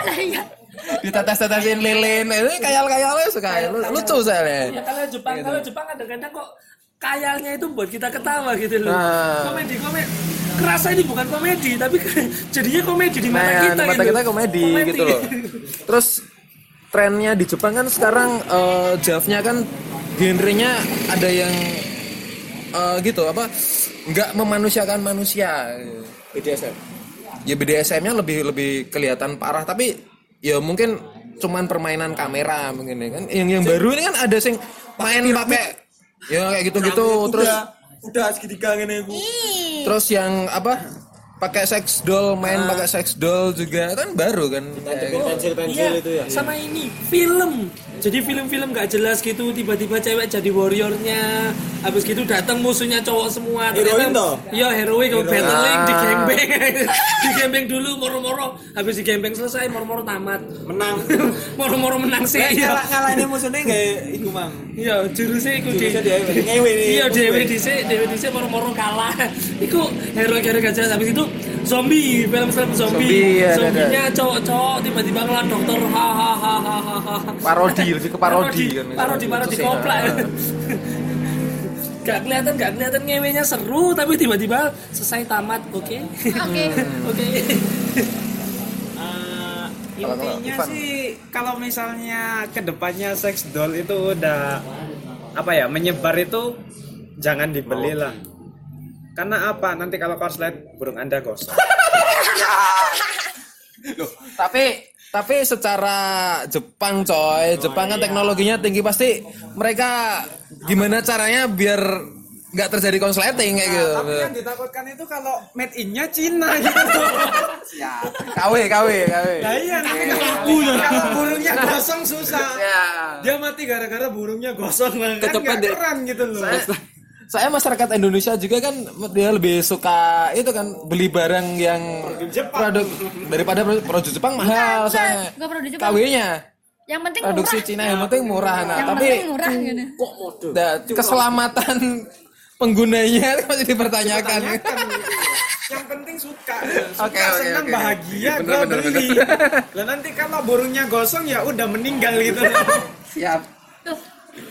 Ya. ditetes-tetesin lilin itu kayal-kayalnya suka lu- lucu Ya soalnya kalau Jepang, kalau Jepang kadang-kadang kok kayalnya itu buat kita ketawa gitu loh Nah. komedi komedi kerasa ini bukan komedi tapi jadinya komedi di mata Nah, kita di mata gitu. kita komedi, gitu loh. Terus trennya di Jepang kan sekarang eh, Javnya kan genrenya ada yang eh, gitu apa nggak memanusiakan manusia. BDSM Ya BDSM-nya lebih lebih kelihatan parah tapi ya mungkin cuman permainan kamera mungkin ya kan. Yang yang baru ini kan ada sing main pakai ya kayak gitu-gitu terus udah segitiga ngene iku. terus yang apa pakai sex doll main pakai sex doll juga kan baru kan. Gitu. pensil-pensil Iya, itu ya. sama ini film jadi film-film gak jelas gitu tiba-tiba cewek jadi warriornya habis gitu datang musuhnya cowok semua Heroin toh? iya heroin kalau battling Ah. di gembeng. Di gembeng dulu moro-moro habis di gembeng selesai moro-moro tamat. Menang. moro-moro menang sih iya. Ngalah ngalahne musuhnya enggak iku, Mang. iya jurusnya iku di ngewe iya dewe dhisik dewe dhisik moro-moro kalah. Iku hero-hero gak jelas habis itu zombie film-film zombie, Zombie, iya, zombinya cowok-cowok tiba-tiba ngelan dokter hahaha parodi lebih ke parodi kan parodi parodi Ah. gak kelihatan gak kelihatan ngewenya seru tapi tiba-tiba selesai tamat oke. Oke. oke. Eh, Kalau- kalau intinya sih kalau misalnya ke depannya sex doll itu udah apa ya menyebar itu jangan dibeli lah. karena apa? Nanti kalau korslet burung anda gosong. Tapi tapi secara Jepang coy. Jepang kan teknologinya tinggi pasti mereka gimana caranya biar nggak terjadi konsleting kayak gitu. tapi yang ditakutkan itu kalau made innya Cina gitu. KW KW KW nah iya nanti kalau, kalau burungnya gosong susah. Ya. Dia mati gara-gara burungnya gosong kan Kecepet nggak deh. keren gitu loh. Saya masyarakat Indonesia juga kan dia lebih suka itu kan beli barang yang produk daripada produk Jepang mahal saya Jepang. KW-nya Yang penting produksi murah. Cina yang penting murah nah Yang tapi penting murah gitu. Nah, keselamatan penggunanya masih dipertanyakan. yang penting suka Oke, suka oke, senang bahagia Bener, gua bener, beli lah nanti kalau burungnya gosong ya udah meninggal gitu Siap. Tuh,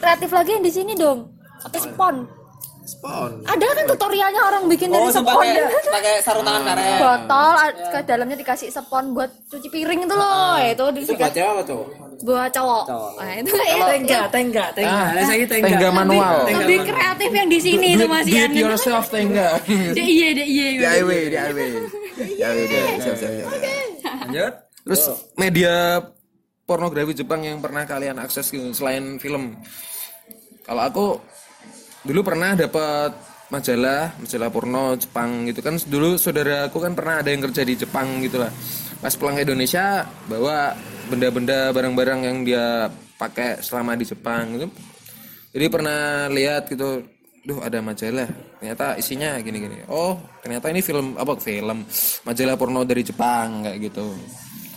kreatif lagi yang di sini dong. Apa spon? Spawn Ada kan tutorialnya orang bikin Oh, dari itu spon. pakai pakai sarung tangan karet. Botol a- ke dalamnya dikasih spon buat cuci piring itu loh. itu itu dikasih buat cewek apa cowok buat cowok. Nah, itu tengga tengga tengga Ah, saya tengga tengga manual. lebih, lebih kreatif yang di sini itu it- masih do it yourself tengga. Iya, dia iya. DIY, DIY. Ya udah, siap, siap, siap. Lanjut. Terus media pornografi Jepang yang pernah kalian akses gitu selain film. Kalau aku dulu pernah dapat majalah, majalah porno Jepang gitu kan. Dulu saudaraku kan pernah ada yang kerja di Jepang gitu lah. Pas pulang ke Indonesia bawa benda-benda barang-barang yang dia pakai selama di Jepang gitu. Jadi pernah lihat gitu, duh ada majalah. Ternyata isinya gini-gini. Oh, ternyata ini film apa film majalah porno dari Jepang kayak gitu.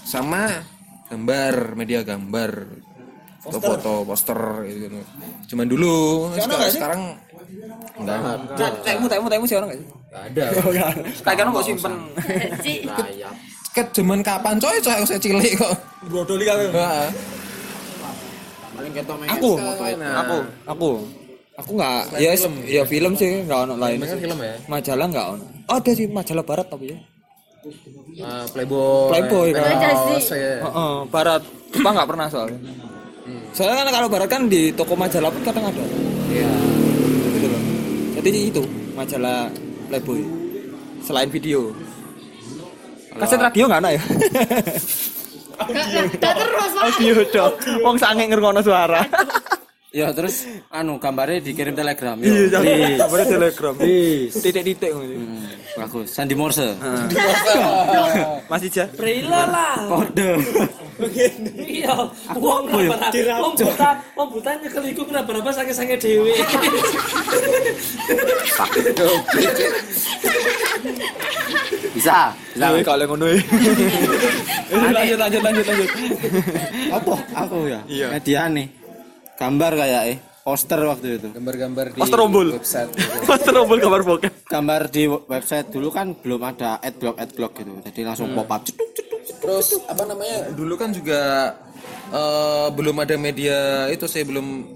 Sama gambar, media gambar, foto-foto, poster gitu. Cuman dulu, sekarang, sekarang enggak ada. Tekmu tekmu tekmu sih orang enggak sih? ada Kayak kan kok simpen. Ci. rayap Ket zaman kapan coy coy aku saya cilik kok. Brodoli kan. Heeh. paling ketok main Aku, foto itu aku, aku. Aku enggak ya ya film sih enggak ono lain. Film ya. Majalah enggak ono. Ada sih majalah barat tapi ya. Eh, Playboy. Playboy, kan. Penthouse, Aja sih. ya. Heeh, barat. Jepang enggak pernah soalnya. Soalnya kan kalau barat kan di toko majalah pun kadang ada. Iya. Gitu loh. Jadi itu majalah Playboy. Selain video. Kaset radio enggak ada ya? Gak terus pak. Audio dong. Wong sange ngrungokno suara. ya terus anu gambarnya dikirim telegram Iya, yo kabar telegram. Titik-titik Hmm, bagus. Sandi Morse. Masih jah. Preila lah. Kode. Iya. Wong berapa wong buta wong buta nyekel iku berapa berapa sange sange dewe bisa bisa. Nah, kalau ngono ya. Lanjut lanjut lanjut lanjut. apa? Aku ya. Iya. media nih gambar kayak eh poster waktu itu Gambar-gambar di Poster rombol. website. Poster rombol kabar bokep. gambar di website dulu kan belum ada adblock adblock gitu jadi langsung pop up ceduk ceduk Terus apa namanya? Dulu kan juga eh, belum ada media itu saya belum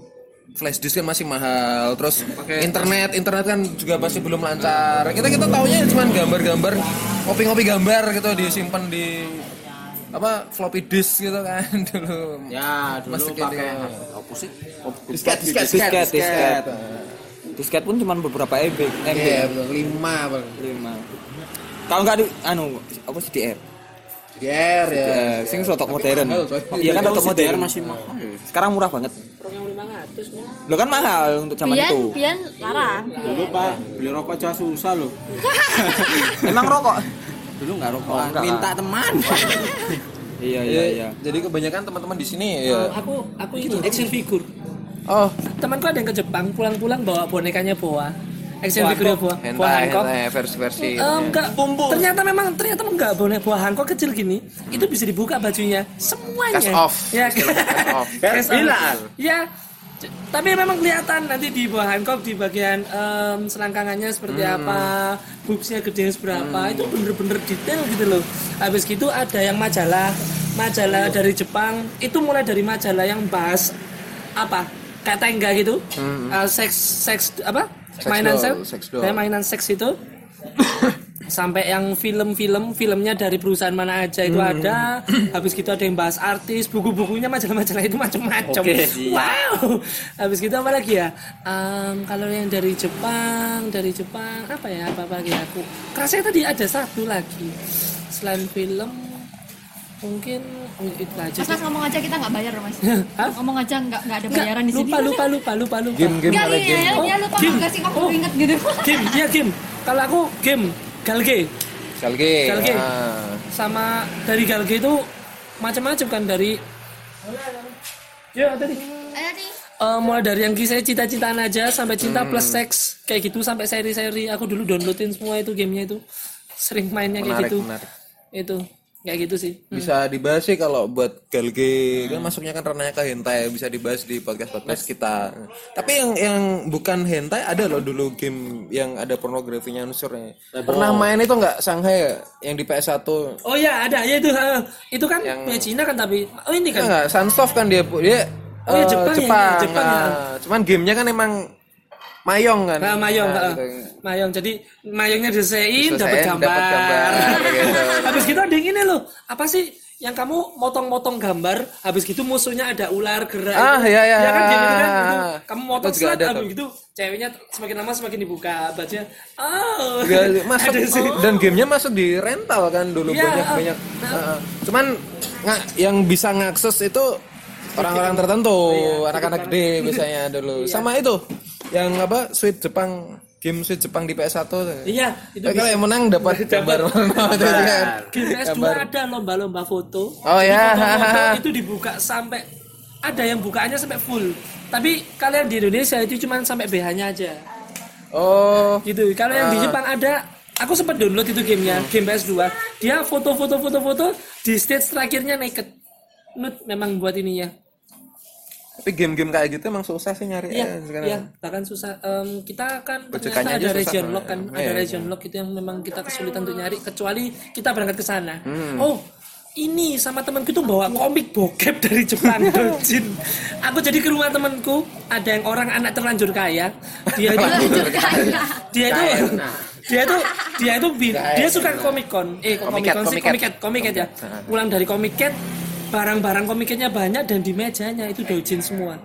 flash disk kan masih mahal terus internet internet kan juga masih belum lancar kita kita taunya cuma gambar-gambar kopi-kopi gambar gitu disimpan di apa floppy disk gitu kan dulu. Ya, dulu pakai gitu. apa sih? disket disket disket disket disket. pun cuma beberapa MB MB iya betul lima bang. Lima. Kalau nggak di anu apa sih DR GR ya. Sing rotok modern. iya kan rotok modern. Masih mahal sekarang murah banget. Lo kan mahal untuk zaman itu. Bian larang. Dulu Pak, beli rokok aja susah loh. emang rokok Dulu nggak rokok, Oh, enggak, minta teman. iya. Iya iya jadi kebanyakan teman-teman di sini ya aku aku itu action figure. Oh. Temanku ada yang ke Jepang pulang-pulang bawa bonekanya boa. Action figure boa. boa Hancock. hentai versi-versi Eh, enggak. Ternyata memang ternyata enggak. Bonek buah Hancock kecil gini itu bisa dibuka bajunya semuanya. Cast off. ya. Cast off. Ya tapi memang kelihatan nanti di buah Hancock di bagian em, selangkangannya seperti Hmm. apa boobsnya gede seberapa itu bener-bener detail gitu loh. Habis gitu ada yang majalah majalah dari Jepang itu mulai dari majalah yang bahas apa kayak tengga gitu. Eh, seks seks apa? Hmm. Sex mainan seks? mainan seks itu sampai yang film-film filmnya dari perusahaan mana aja itu ada habis gitu ada yang bahas artis buku-bukunya majalah-majalah itu macam-macam Oke, siap. wow habis gitu apa lagi ya Em, kalau yang dari Jepang dari Jepang apa ya apa apa lagi aku kerasa tadi ada satu lagi selain film mungkin oh, itu aja Mas, mas ngomong aja kita nggak bayar loh mas. Hah? ngomong aja nggak nggak ada Nggak, bayaran di sini. lupa lupa lupa lupa lupa game-game Nggak, ada iya, game iya, iya, lupa Game. nggak sih kamu Oh. inget gitu. game ya game kalau aku game Galge Galge Galge. ah. sama dari Galge itu macam-macam kan dari ya tadi. Eh, mulai dari yang kisah cita-citaan aja sampai cinta plus seks kayak gitu sampai seri-seri aku dulu downloadin semua itu gamenya itu sering mainnya kayak Menarik, gitu menarik. itu kayak gitu sih. Bisa dibahas sih kalau buat Galge kan masuknya kan ranahnya ke hentai bisa dibahas di podcast podcast kita. Tapi yang yang bukan hentai ada loh dulu game yang ada pornografinya unsurnya pernah main itu nggak Shanghai ya? yang di PS1 oh ya ada. Ya itu eh, itu kan Yang- punya Cina kan tapi oh ini kan? Enggak Sunsoft kan dia dia Oh, Jepang ya, Jepang, Jepang ya. Nah, cuman gamenya kan emang mayong kan Nah, mayong, Nah, heeh. gitu. mayong. Jadi mayongnya disein, dapat gambar. dapat gambar, gitu. habis gitu ada yang ini loh. Apa sih yang kamu motong-motong gambar, habis gitu musuhnya ada ular gerak. Ah, itu. iya, iya. Ya kan kan. gitu. Kamu motong slot, ada habis gitu ceweknya semakin lama semakin dibuka bajunya. Oh. Gak masuk Ada sih. dan gamenya masuk di rental kan dulu Iya, banyak uh, banyak nah. uh, cuman nggak yang bisa ngakses itu orang-orang tertentu Iya, anak-anak gede biasanya dulu sama itu yang apa? Sweet Jepang. Game Sweet Jepang di PS1 Iya, itu kalau yang menang dapat gambar. Warna Game S2 Gambar. ada lomba-lomba foto. Oh, ya. itu dibuka sampai ada yang bukaannya sampai full. Tapi kalian di Indonesia itu cuma sampai BH-nya aja. oh. Gitu. Kalau yang di Ah. Jepang ada aku sempat download itu gamenya game PS2 dia foto-foto foto-foto di stage terakhirnya naked. Nude memang buat ininya tapi game-game kayak gitu emang susah sih nyari iya sekarang iya bahkan susah Em, kita kan ternyata ada region lock kan Iya, ada iya. region lock itu yang memang kita kesulitan untuk nyari kecuali kita berangkat ke sana Hmm. oh ini sama temanku tuh bawa komik bokep dari Jepang Dojin. Aku jadi ke rumah temanku, ada yang orang anak terlanjur kaya. Dia itu dia itu dia itu dia itu dia suka Comic Con. Eh Con sih. Comiket, Comiket ya. Pulang dari Comiket barang-barang komiketnya banyak dan di mejanya itu dojin semua.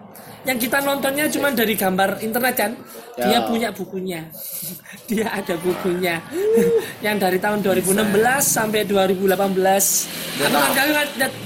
Yang kita nontonnya cuma dari gambar internet kan. Dia punya bukunya. Dia ada bukunya. yang dari tahun 2016 sampai 2018. Aku kan kali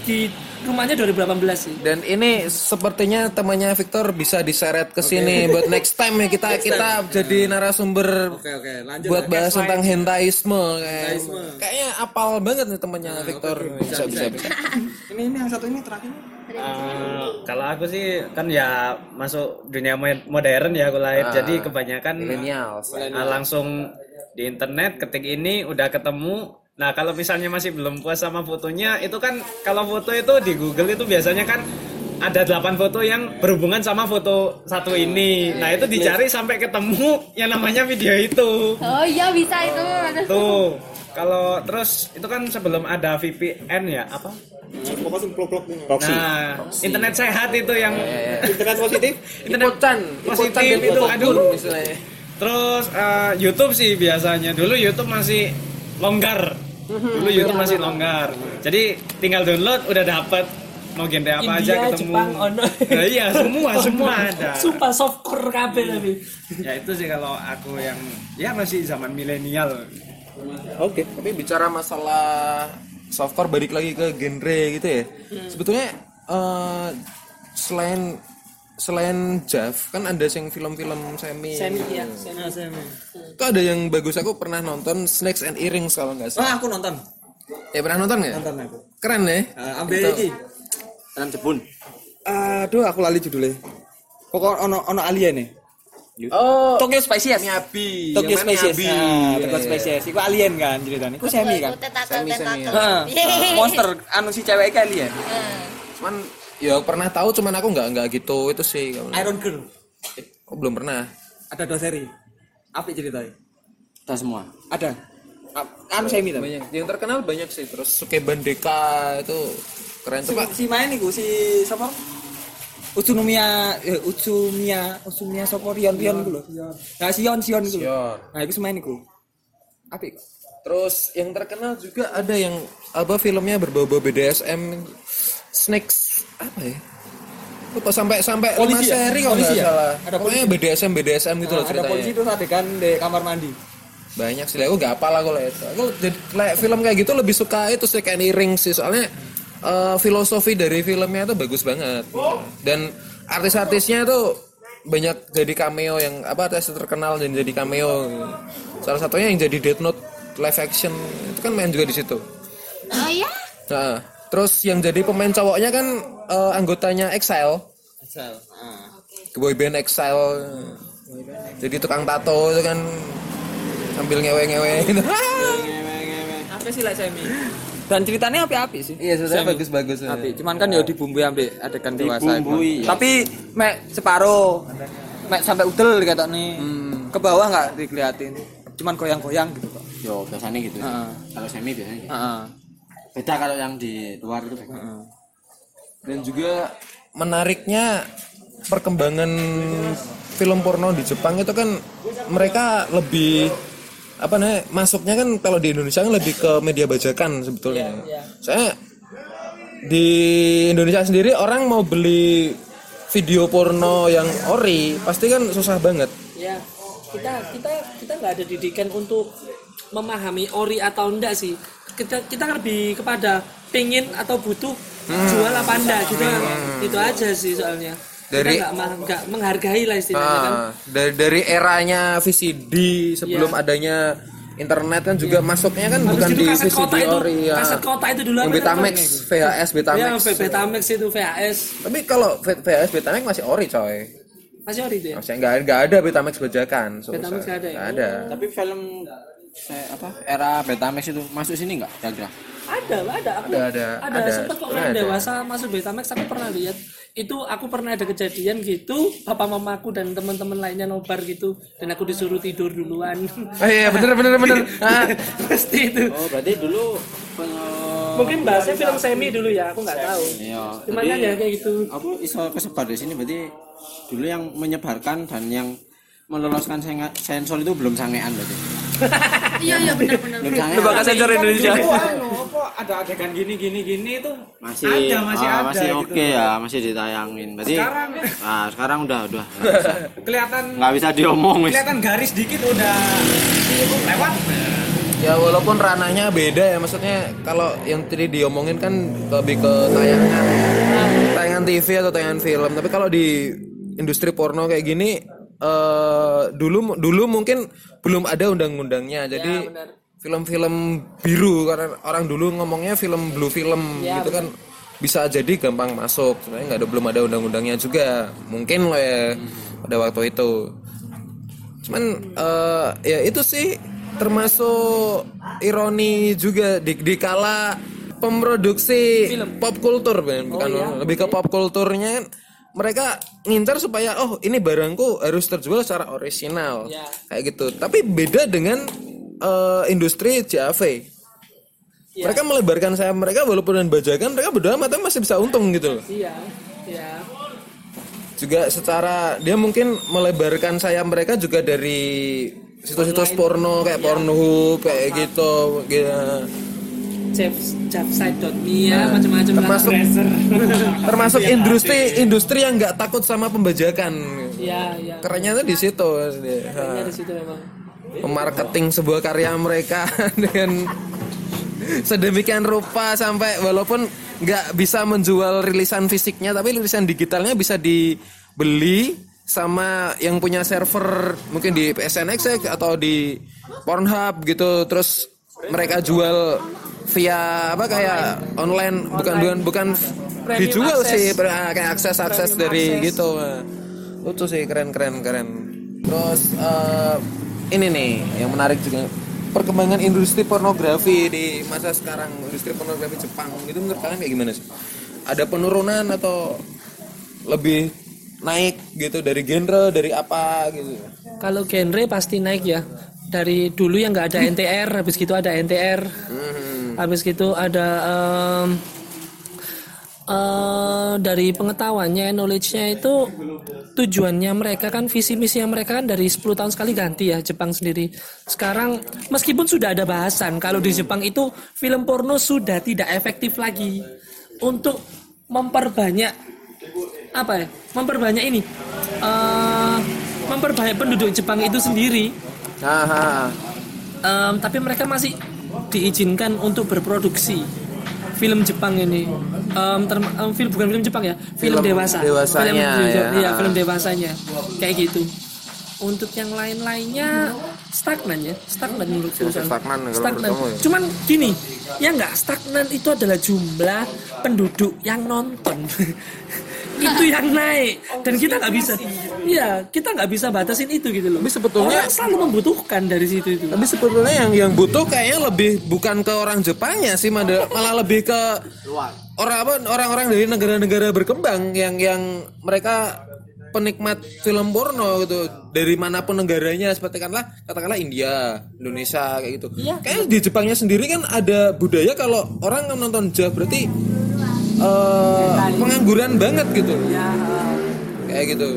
di rumahnya 2018 sih. Dan ini sepertinya temannya Victor bisa diseret ke sini buat next time ya kita kita jadi narasumber Oke oke, lanjut. buat bahas tentang hentaisme. Kayak kayaknya apal banget nih temannya Victor. bisa bisa bisa. ini ini yang satu ini terakhir. Eh, kalau aku sih kan ya masuk dunia mo- modern ya aku lahir. Jadi kebanyakan Millennials. eh, langsung di internet ketik ini udah ketemu nah kalau misalnya masih belum puas sama fotonya itu kan kalau foto itu di Google itu biasanya kan ada 8 foto yang berhubungan sama foto satu ini. Nah itu dicari sampai ketemu yang namanya video itu. Oh iya bisa itu. tuh kalau terus itu kan sebelum ada VPN ya apa? Nah internet sehat itu yang internet positif? Internet Ikutan, positif ikutan itu aduh. misalnya. terus eh, YouTube sih biasanya. Dulu YouTube masih longgar. Dulu YouTube masih longgar. Jadi tinggal download udah dapet. Mau genre apa aja India, ketemu. Jepang, ono. Nah, iya semua semua ada. Sumpah softcore kabel tapi. ya itu sih kalau aku yang ya masih zaman milenial. Oke, tapi bicara masalah softcore balik lagi ke genre gitu ya. Sebetulnya eh, selain selain Jav kan ada yang film-film semi. Semi ya. Itu ada yang bagus aku pernah nonton Snakes and Earrings kalau nggak salah. ah aku nonton Ya pernah nonton nggak? nonton aku Keren ya. uh, ambil iki Tanam jebun. aduh aku lali judulnya pokok ono ono alien nih Oh, Tokyo Species Miyabi. Tokyo Species Miyabi. ah, Iya, Tokyo. Species itu alien kan ceritanya itu semi kan Semi-semi, ya. Heeh. monster anu si cewek iki alien Cuman ya pernah tahu cuman aku nggak nggak gitu. Itu sih. Iron Girl. Oh, belum pernah. ada dua seri. Apa ceritanya? Kita semua. ada. A- anu semi tapi Banyak. Yang terkenal banyak sih. Terus Sukeban Deka itu keren tuh pak. si main iku si siapa? Utsunomiya eh, Utsumiya Utsumiya sapa Rion Rion iku lho. Nah Sion Sion iku nah iku semain iku. Apik. Terus yang terkenal juga ada yang apa filmnya berbau-bau BDSM Snakes apa ya? Lupa sampai sampai lima Polisi ya? seri kalau Polisi ya? salah. Ada Pokoknya BDSM BDSM gitu loh Nah, ada polisi ceritanya. terus adegan di kamar mandi Banyak sih, aku nggak apa lah kalau itu. Aku jadi kayak film kayak gitu lebih suka itu sih kayak Ring sih soalnya eh, filosofi dari filmnya itu bagus banget. Dan artis-artisnya itu banyak jadi cameo yang apa artis terkenal dan jadi cameo. Salah satunya yang jadi Death Note live action itu kan main juga di situ. oh iya Nah, terus yang jadi pemain cowoknya kan eh, anggotanya Exile, asal boy band Exile. Jadi tukang tato itu kan sambil ngewe-ngewe gitu. apa sih lah semi dan ceritanya api-api sih Iya, sebenarnya bagus-bagus. api cuman kan ya dibumbui ambil adegan dewasa Dibumbui, ya. tapi mek separuh mek sampai udel kata nih ke bawah nggak dikeliatin cuman goyang-goyang gitu kok Yo, biasanya gitu. Heeh. Kalau semi biasanya gitu. Heeh. Beda kalau yang di luar itu beda. Dan juga menariknya perkembangan film porno di Jepang itu kan mereka lebih apa namanya masuknya kan kalau di Indonesia kan lebih ke media bajakan sebetulnya. Saya di Indonesia sendiri orang mau beli video porno yang ori pasti kan susah banget. Ya, kita kita kita nggak ada didikan untuk memahami ori atau enggak sih. Kita kita lebih kepada pingin atau butuh jual apa enggak gitu kan. Itu aja sih soalnya. Dari- kita nggak menghargai lah istilahnya kan. Ah, dari dari eranya VCD sebelum adanya internet kan juga masuknya kan bukan Terus di kaset kota VCD itu, ori ya. kaset kota itu dulu Yang apa Betamax? VHS, Ya, Betamax. Betamax itu VHS Tapi kalau VHS Betamax masih ori coy. masih ori itu ya. Masih nggak nggak ada Betamax bajakan. susah. Betamax nggak ada ya? Ada. Tapi film saya apa era Betamax itu masuk sini nggak kira-kira? Ada, ada, aku Ada, ada, ada, ada. sempet kok Sebenarnya orang ada. dewasa masuk Betamax aku pernah lihat. Itu aku pernah ada kejadian gitu, papa mamaku dan teman-teman lainnya nobar gitu dan aku disuruh tidur duluan. Oh iya bener bener bener. Ah, Pasti itu. Oh, berarti dulu peng- Mungkin bahasnya film semi dulu ya, aku nggak tahu. Iya. Cuman kan ya kayak gitu. Apa iso kesebar di sini berarti dulu yang menyebarkan dan yang meloloskan sensor itu belum sangean berarti. Iya iya benar benar lembaga sensor Indonesia. Dulu anu, apa ada adegan gini gini gini itu? Masih ada masih ah, ada masih gitu. oke ya masih ditayangin. Berarti Sekarang- nah sekarang udah udah. Kelihatan nggak bisa diomong wis. kelihatan garis dikit udah lewat. Ya walaupun ranahnya beda ya maksudnya kalau yang tadi diomongin kan lebih ke tayangan. Tayangan TV atau tayangan film. Tapi kalau di industri porno kayak gini eh dulu dulu mungkin belum ada undang-undangnya. Jadi film-film biru karena orang dulu ngomongnya film blue film gitu kan bisa jadi gampang masuk. Sebenarnya nggak ada belum ada undang-undangnya juga. Mungkin loh ya pada waktu itu. Cuman eh, ya itu sih termasuk ironi juga di, di kala pemroduksi pop culture Ben. bukan lebih ke pop kulturnya kan mereka ngincar supaya oh ini barangku harus terjual secara orisinal kayak gitu tapi beda dengan eh, industri JAV. Mereka melebarkan sayap mereka walaupun dengan bajakan mereka berdua mata masih bisa untung gitu loh. Iya, iya. Juga secara dia mungkin melebarkan sayap mereka juga dari situs-situs porno kayak Pornhub kayak gitu. gitu. Jeff Javsite.me ya, macam-macam lah. termasuk termasuk industri industri yang nggak takut sama pembajakan. Iya, iya. Kerennya tuh di situ. Kayaknya di situ memang. Memarketing sebuah karya mereka dengan sedemikian rupa sampai walaupun nggak bisa menjual rilisan fisiknya tapi rilisan digitalnya bisa dibeli sama yang punya server mungkin di PSNX atau di Pornhub gitu terus mereka jual via apa kayak online bukan bukan bukan Premium dijual access. sih pre- kayak akses akses Premium dari access. gitu lucu sih keren keren keren terus eh, ini nih yang menarik juga perkembangan industri pornografi di masa sekarang industri pornografi Jepang itu menurut kalian kayak gimana sih ada penurunan atau lebih naik gitu dari genre dari apa gitu Kalau genre pasti naik ya. Dari dulu yang nggak ada NTR, habis gitu ada NTR, Hmm. habis gitu ada em, eh, dari pengetahuannya, knowledge-nya itu tujuannya mereka kan visi misi yang mereka kan dari 10 tahun sekali ganti ya Jepang sendiri. Sekarang meskipun sudah ada bahasan kalau di Jepang itu film porno sudah tidak efektif lagi untuk memperbanyak apa ya memperbanyak ini eh memperbanyak penduduk Jepang itu sendiri Aha. Em, tapi mereka masih diizinkan untuk berproduksi film Jepang ini. Term- em, film bukan film Jepang ya film, Film dewasa. dewasanya, film, ya. iya, film dewasanya. Kayak gitu. Untuk yang lain-lainnya stagnan ya stagnan menurutku. Masih stagnan stagnan ya? cuman gini ya nggak stagnan itu adalah jumlah penduduk yang nonton. Itu yang naik. Dan kita nggak bisa iya kita nggak bisa batasin itu gitu loh. Tapi sebetulnya- orang selalu membutuhkan dari situ itu. Tapi sebetulnya yang yang butuh kayaknya lebih bukan ke orang Jepangnya sih, malah, malah lebih ke orang apa orang-orang dari negara-negara berkembang yang yang mereka penikmat film porno gitu. Dari mana pun negaranya seperti katakanlah katakanlah India, Indonesia kayak gitu. Kayaknya di Jepangnya sendiri kan ada budaya kalau orang nonton JAV berarti eh, pengangguran banget gitu. ya Kayak gitu.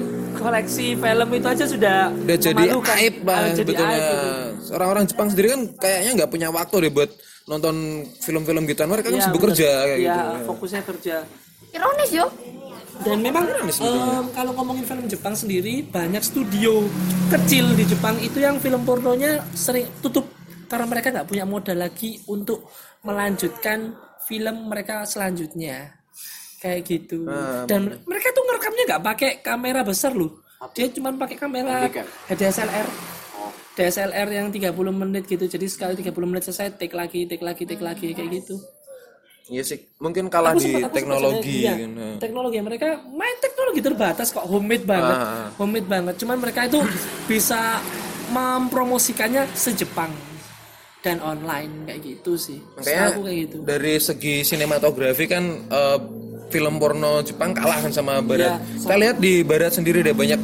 Koleksi film itu aja sudah udah jadi aib Ah, aib itu. orang-orang Jepang sendiri kan kayaknya nggak punya waktu deh buat nonton film-film gituan mereka kan Iya, sibuk kerja kayak Iya, gitu. fokusnya kerja. Ironis yo. dan memang em, kalau ngomongin film Jepang sendiri banyak studio kecil di Jepang itu yang film pornonya sering tutup karena mereka nggak punya modal lagi untuk melanjutkan film mereka selanjutnya kayak gitu. Dan mereka tuh ngerekamnya nggak pakai kamera besar loh. Dia cuma pakai kamera DSLR DSLR yang 30 menit gitu. Jadi sekali 30 menit selesai take lagi take lagi take lagi kayak gitu. Iya sih. Mungkin kalah Aku di sempat- aku sempat teknologi sadar, iya. Nah. teknologi mereka main teknologi terbatas kok. Homemade banget. Ah, ah. homemade banget. Cuman mereka itu bisa mempromosikannya sejepang dan online kayak gitu sih. Makanya Setahu kayak gitu. dari segi sinematografi kan eh, film porno Jepang kalah kan sama Barat. Iya, Kita lihat di Barat sendiri deh banyak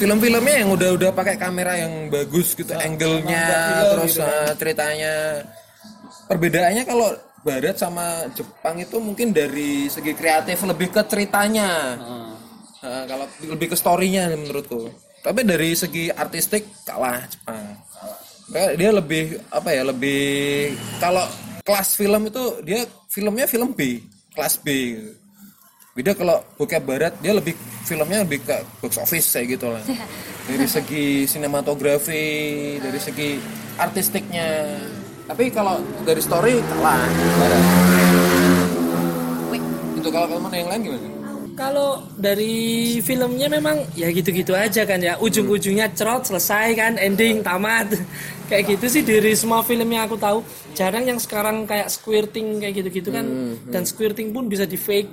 film-filmnya yang udah-udah pakai kamera yang bagus gitu, angle-nya, terus eh, ceritanya. Perbedaannya kalau Barat sama Jepang itu mungkin dari segi kreatif lebih ke ceritanya. Eh, kalau lebih ke story-nya menurutku. Tapi dari segi artistik kalah Jepang. Kayak dia lebih apa ya lebih kalau kelas film itu dia filmnya film B kelas B gitu. Beda kalau bokep barat dia lebih filmnya lebih ke box office kayak gitu lah. Dari segi sinematografi dari segi artistiknya. Tapi kalau dari story kalah barat itu kalau kamu yang lain gimana? Kalau dari filmnya memang ya gitu-gitu aja kan ya. Ujung-ujungnya cerot selesai kan ending tamat. Kayak gitu sih dari semua film yang aku tahu. Jarang yang sekarang kayak squirting kayak gitu-gitu kan. Dan squirting pun bisa di fake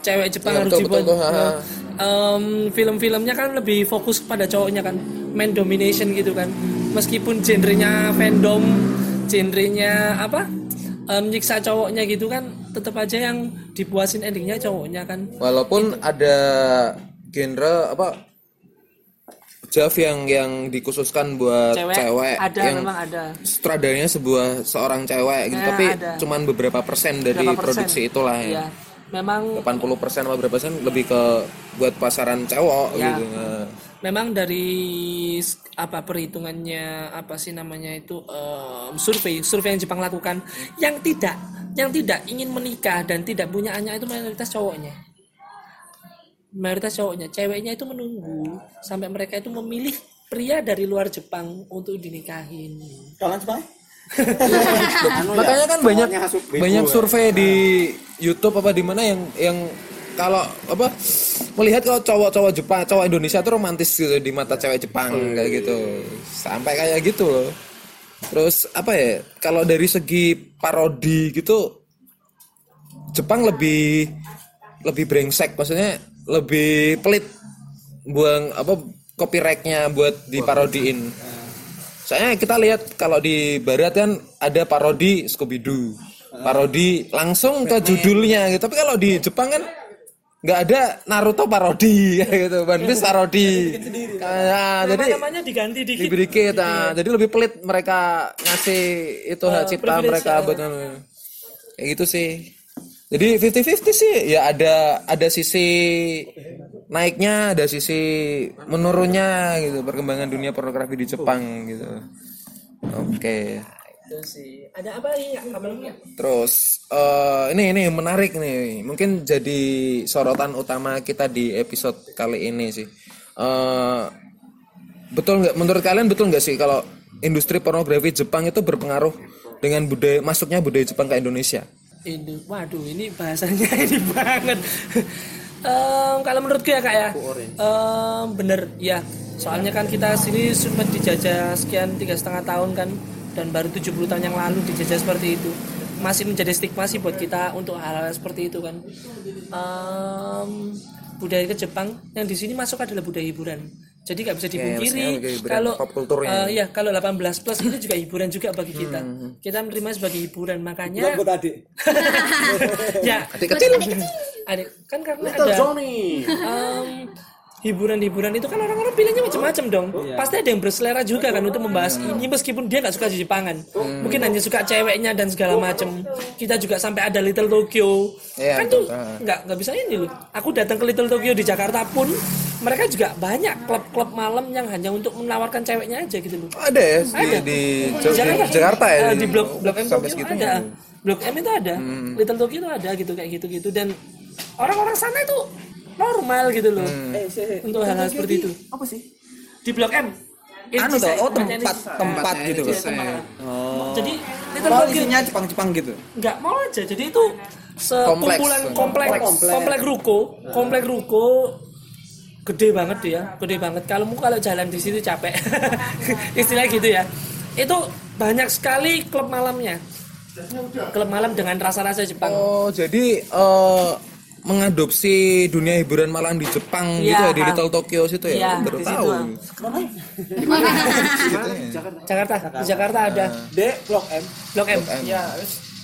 cewek Jepang Iya, harus betul, dibuat betul. Nah, em, film-filmnya kan lebih fokus pada cowoknya kan man domination gitu kan meskipun genrenya fandom genrenya apa em, nyiksa cowoknya gitu kan tetap aja yang dipuasin endingnya cowoknya kan walaupun ada genre apa JAV yang yang dikhususkan buat cewek, cewek, ada yang memang ada sutradaranya sebuah seorang cewek gitu Eh, tapi ada. cuman beberapa persen dari Berapa persen? produksi itulah Iya. ya. Memang 80 persen atau berapa persen lebih ke buat pasaran cowok Ya. gitu. Nah, memang dari apa perhitungannya apa sih namanya itu em, survei survei yang Jepang lakukan yang tidak yang tidak ingin menikah dan tidak punya anak itu mayoritas cowoknya mayoritas cowoknya ceweknya itu menunggu sampai mereka itu memilih pria dari luar Jepang untuk dinikahin Kalian Jepang? Makanya kan banyak banyak survei di YouTube apa di mana yang yang kalau apa melihat kalau cowok-cowok Jepang, cowok Indonesia tuh romantis gitu di mata cewek Jepang kayak gitu. Sampai kayak gitu loh. Terus apa ya? Kalau dari segi parodi gitu Jepang lebih lebih brengsek maksudnya lebih pelit buang apa copyrightnya buat diparodiin. Soalnya kita lihat kalau di barat kan ada parodi Scooby Doo. Parodi langsung ke judulnya gitu. Tapi kalau di Jepang kan nggak ada Naruto parodi gitu. One Piece parodi. Nah, jadi namanya diganti dikit diberi kita. Jadi lebih pelit mereka ngasih itu hak cipta privilege, mereka buat kayak gitu sih. Jadi 50-50 sih ya ada ada sisi naiknya, ada sisi menurunnya gitu perkembangan dunia pornografi di Jepang gitu. Oke. itu sih ada apa lagi kabarnya Terus eh, ini ini menarik nih. Mungkin jadi sorotan utama kita di episode kali ini sih. Eh, betul nggak? Menurut kalian betul nggak sih kalau industri pornografi Jepang itu berpengaruh dengan budaya masuknya budaya Jepang ke Indonesia? Ini waduh ini bahasanya ini banget. Em, kalau menurutku ya kak ya. Em, bener ya. Soalnya kan kita sini sempat dijajah sekian tiga setengah tahun kan dan baru 70 tahun yang lalu dijajah seperti itu. Masih menjadi stigma sih buat kita untuk hal-hal seperti itu kan. Em, budaya ke Jepang yang di sini masuk adalah budaya hiburan jadi nggak bisa dipungkiri budaya hiburan, kalau pop kulturnya. eh, ya? kalau 18 plus itu juga hiburan juga bagi kita. Kita menerima sebagai hiburan makanya tadi. ya. Adik kecil. adik kan karena ada em, hiburan-hiburan itu kan orang-orang pilihnya macam-macam dong. Pasti ada yang berselera juga kan untuk membahas ini meskipun dia nggak suka di Jepangan mungkin hanya suka ceweknya dan segala macam. Kita juga sampai ada Little Tokyo. Iya, kan tuh nggak nggak bisa ini loh. Aku datang ke Little Tokyo di Jakarta pun mereka juga banyak klub-klub malam yang hanya untuk menawarkan ceweknya aja gitu loh. Ada ya di, Ada. di, Di di Jakarta. ya. Eh, di blok blok M sampai Tokyo ada. Blok M itu ada. Little Tokyo itu ada gitu kayak gitu gitu dan orang-orang sana itu normal gitu loh. Untuk hal-hal seperti itu. Apa sih? di blok M. Anu toh, oh Tempatnya tempat tempat gitu. Iya, tempat. jadi Little Oh, Tokyo isinya Jepang-Jepang gitu. nggak mau aja. Jadi itu sekumpulan komplek komplek, ruko. Komplek ruko gede banget dia ya, gede banget. Kalau mau kalau jalan di situ capek. Istilah gitu ya. Itu banyak sekali klub malamnya. Klub malam dengan rasa-rasa Jepang. Oh, jadi eh, mengadopsi dunia hiburan malam di Jepang gitu Iya. ya di Little Tokyo situ ya. Iya, Baru tahu. Jakarta. Di Jakarta ada. D Blok M. blok M. Ya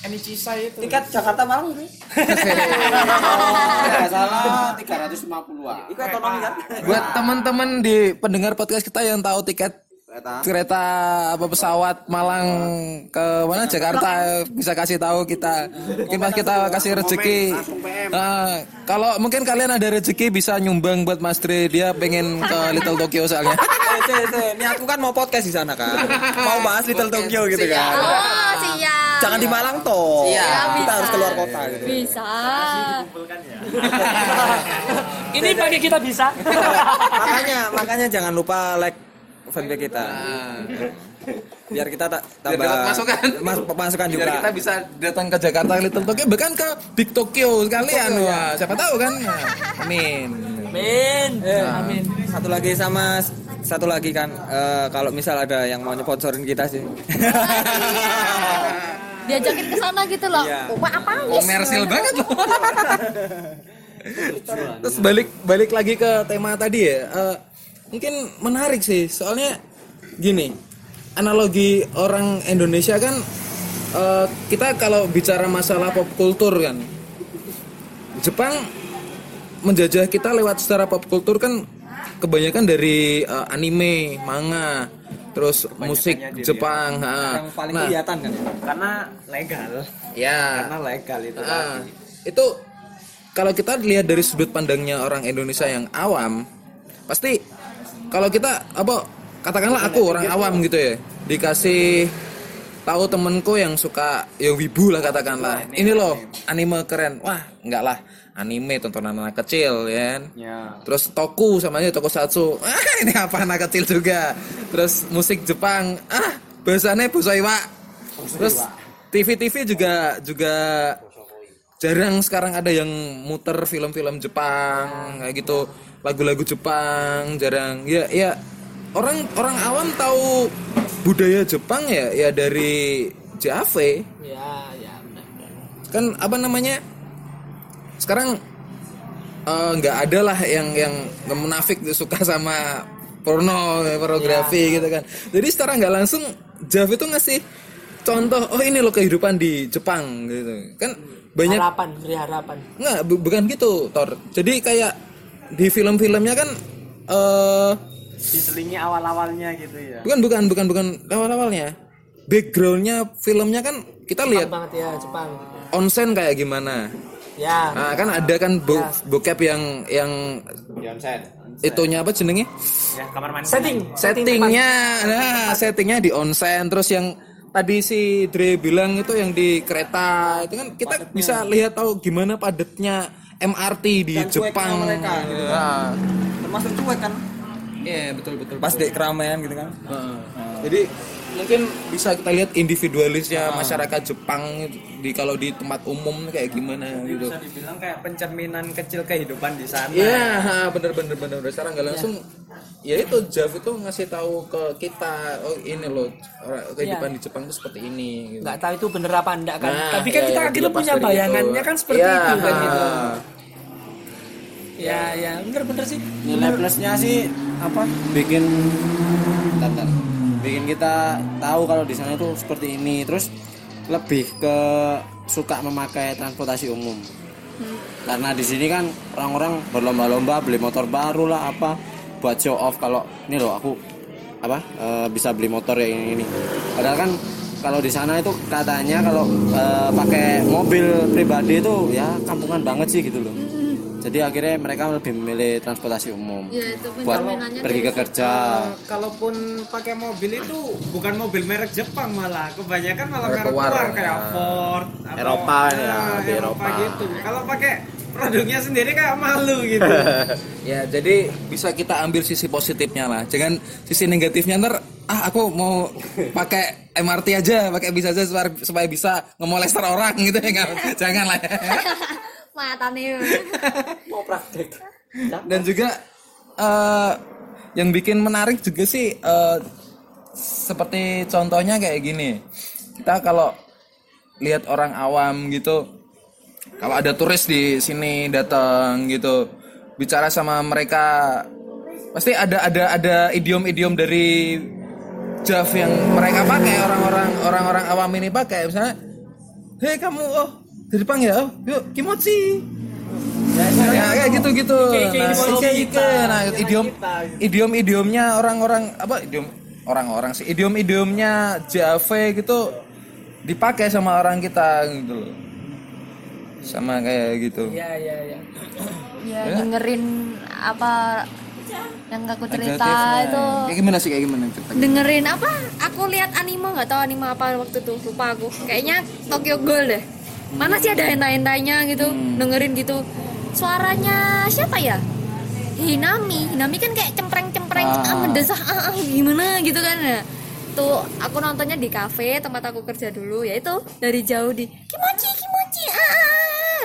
Enichisa itu Tiket Jakarta Malang itu. Tidak salah 350-an. Iku ekonomi kan. Buat teman-teman di pendengar podcast kita yang tahu tiket Kereta. kereta apa pesawat Malang ke mana Jakarta bisa kasih tahu kita mungkin pas kita kasih rezeki Ah, kalau mungkin kalian ada rezeki bisa nyumbang buat Mas Dre dia pengen ke Little Tokyo soalnya Eh, cek, cek. Ini aku kan mau podcast di sana kan. Mau bahas Little Tokyo gitu kan. Oh, siap. Jangan di Malang toh. Iya, Kita bisa. harus keluar kota gitu. Bisa. ini bagi kita bisa makanya makanya jangan lupa like fanpage kita. Biar kita tak tambah dapat masukan. Mas, masukan juga. biar kita bisa datang ke Jakarta Little Tokyo bahkan ke Big Tokyo sekalian wah siapa tahu kan Nah, amin amin Eh, amin Satu lagi sama satu lagi kan eh, kalau misal ada yang mau sponsorin kita sih. Diajakin ke sana gitu loh. Iya. Apa nih? komersil banget loh terus balik balik lagi ke tema tadi ya eh, mungkin menarik sih soalnya gini analogi orang Indonesia kan eh, kita kalau bicara masalah pop kultur kan Jepang menjajah kita lewat secara pop kultur kan kebanyakan dari uh, anime, manga, terus musik di Jepang. ha. yang paling Nah, kelihatan kan ya karena legal ya. karena legal itu tadi. itu kalau kita lihat dari sudut pandangnya orang Indonesia yang awam, pasti kalau kita apa katakanlah aku orang awam gitu ya, dikasih tahu temenku yang suka yang wibu lah katakanlah, ini loh anime keren, wah enggak lah anime tontonan anak kecil ya kan. ya Terus toku sama aja tokusatsu. Ah, ini apa anak kecil juga. Terus musik Jepang. Ah, bahasanya Busaiwa. Terus TV-TV juga juga jarang sekarang ada yang muter film-film Jepang kayak gitu. Lagu-lagu Jepang jarang. Ya ya orang orang awam tahu budaya Jepang ya ya dari JAV ya ya benar, benar. kan apa namanya? Sekarang eh, nggak ada lah yang yang tuh suka sama porno pornografi gitu kan. Jadi secara nggak langsung Jav itu ngasih contoh oh ini loh kehidupan di Jepang gitu. Kan banyak harapan beri harapan. Nggak bu- bukan gitu Thor. Jadi kayak di film-filmnya kan eh diselingi awal-awalnya gitu ya. Bukan bukan bukan bukan. Awal-awalnya. Backgroundnya filmnya kan kita lihat banget ya Jepang. onsen kayak gimana. Ya. Nah, kan ada kan bo bokep yang yang itunya apa jenenge? ya kamar mandi. Setting. Settingnya, nah settingnya di onsen. Terus yang tadi si Dre bilang itu yang di kereta itu kan kita bisa lihat tahu gimana padatnya MRT di Dan Jepang. mereka, gitu kan. Nah, termasuk cuek kan Iya betul betul. pas di keramaian gitu kan Heeh. Jadi mungkin bisa kita lihat individualisnya masyarakat Jepang di kalau di tempat umum kayak gimana gitu. bisa dibilang kayak pencerminan kecil kehidupan di sana Iya, ha, bener bener bener bener. Sekarang nggak langsung. Ya itu Jav itu ngasih tahu ke kita, oh ini loh kehidupan di Jepang itu seperti ini. Gitu. nggak tahu itu bener apa enggak kan Nah, tapi kan iya, kita iya, akhirnya punya bayangannya itu. kan seperti Iya, itu kan gitu ya ya bener bener sih. Nilai plusnya sih apa? Bikin bentar. bikin kita tahu kalau di sana itu seperti ini. Terus lebih ke suka memakai transportasi umum. Karena di sini kan orang-orang berlomba-lomba beli motor baru lah apa buat show off. Kalau ini loh aku apa eh, bisa beli motor yang ini, padahal kan kalau di sana itu katanya kalau eh, pakai mobil pribadi itu ya kampungan banget sih gitu loh jadi akhirnya mereka lebih memilih transportasi umum ya itu buat pergi ke kerja Eh, kalaupun pakai mobil itu bukan mobil merek Jepang malah kebanyakan malah Merek luar. kayak Ford atau- Eropa ya, Ah, di Eropa Eropa. gitu kalau pakai produknya sendiri kayak malu gitu Ya jadi bisa kita ambil sisi positifnya lah. Jangan sisi negatifnya ntar ah aku mau pakai MRT aja, pakai bisa aja supaya, supaya bisa ngemolester orang gitu ya? Jangan lah. Ya. Mata nih mau praktek. Dan juga eh, yang bikin menarik juga sih eh, seperti contohnya kayak gini. Kita kalau lihat orang awam gitu, kalau ada turis di sini datang gitu, bicara sama mereka, pasti ada ada ada idiom-idiom dari Jav yang mereka pakai orang-orang orang-orang awam ini pakai. Misalnya, hei kamu oh ya, oh, yuk kimochi, ya, kayak gitu gitu. Nah, Ike, nah idiom idiom idiomnya orang-orang apa idiom orang-orang sih idiom idiomnya Jave gitu dipakai sama orang kita gitu loh. Sama kayak gitu. Ya ya ya ya. dengerin apa yang aku cerita itu. Kayak gimana sih kayak gimana cerita? Dengerin apa? Aku lihat anime nggak tahu anime apa waktu itu lupa aku. Kayaknya Tokyo Ghoul deh mana sih ada hentai-hentainya gitu dengerin gitu suaranya siapa ya Hinami Hinami kan kayak cempreng-cempreng Ah. ah. mendesah ah, ah, gimana gitu kan ya tuh aku nontonnya di kafe tempat aku kerja dulu ya itu dari jauh di kimochi kimochi ah, ah, ah."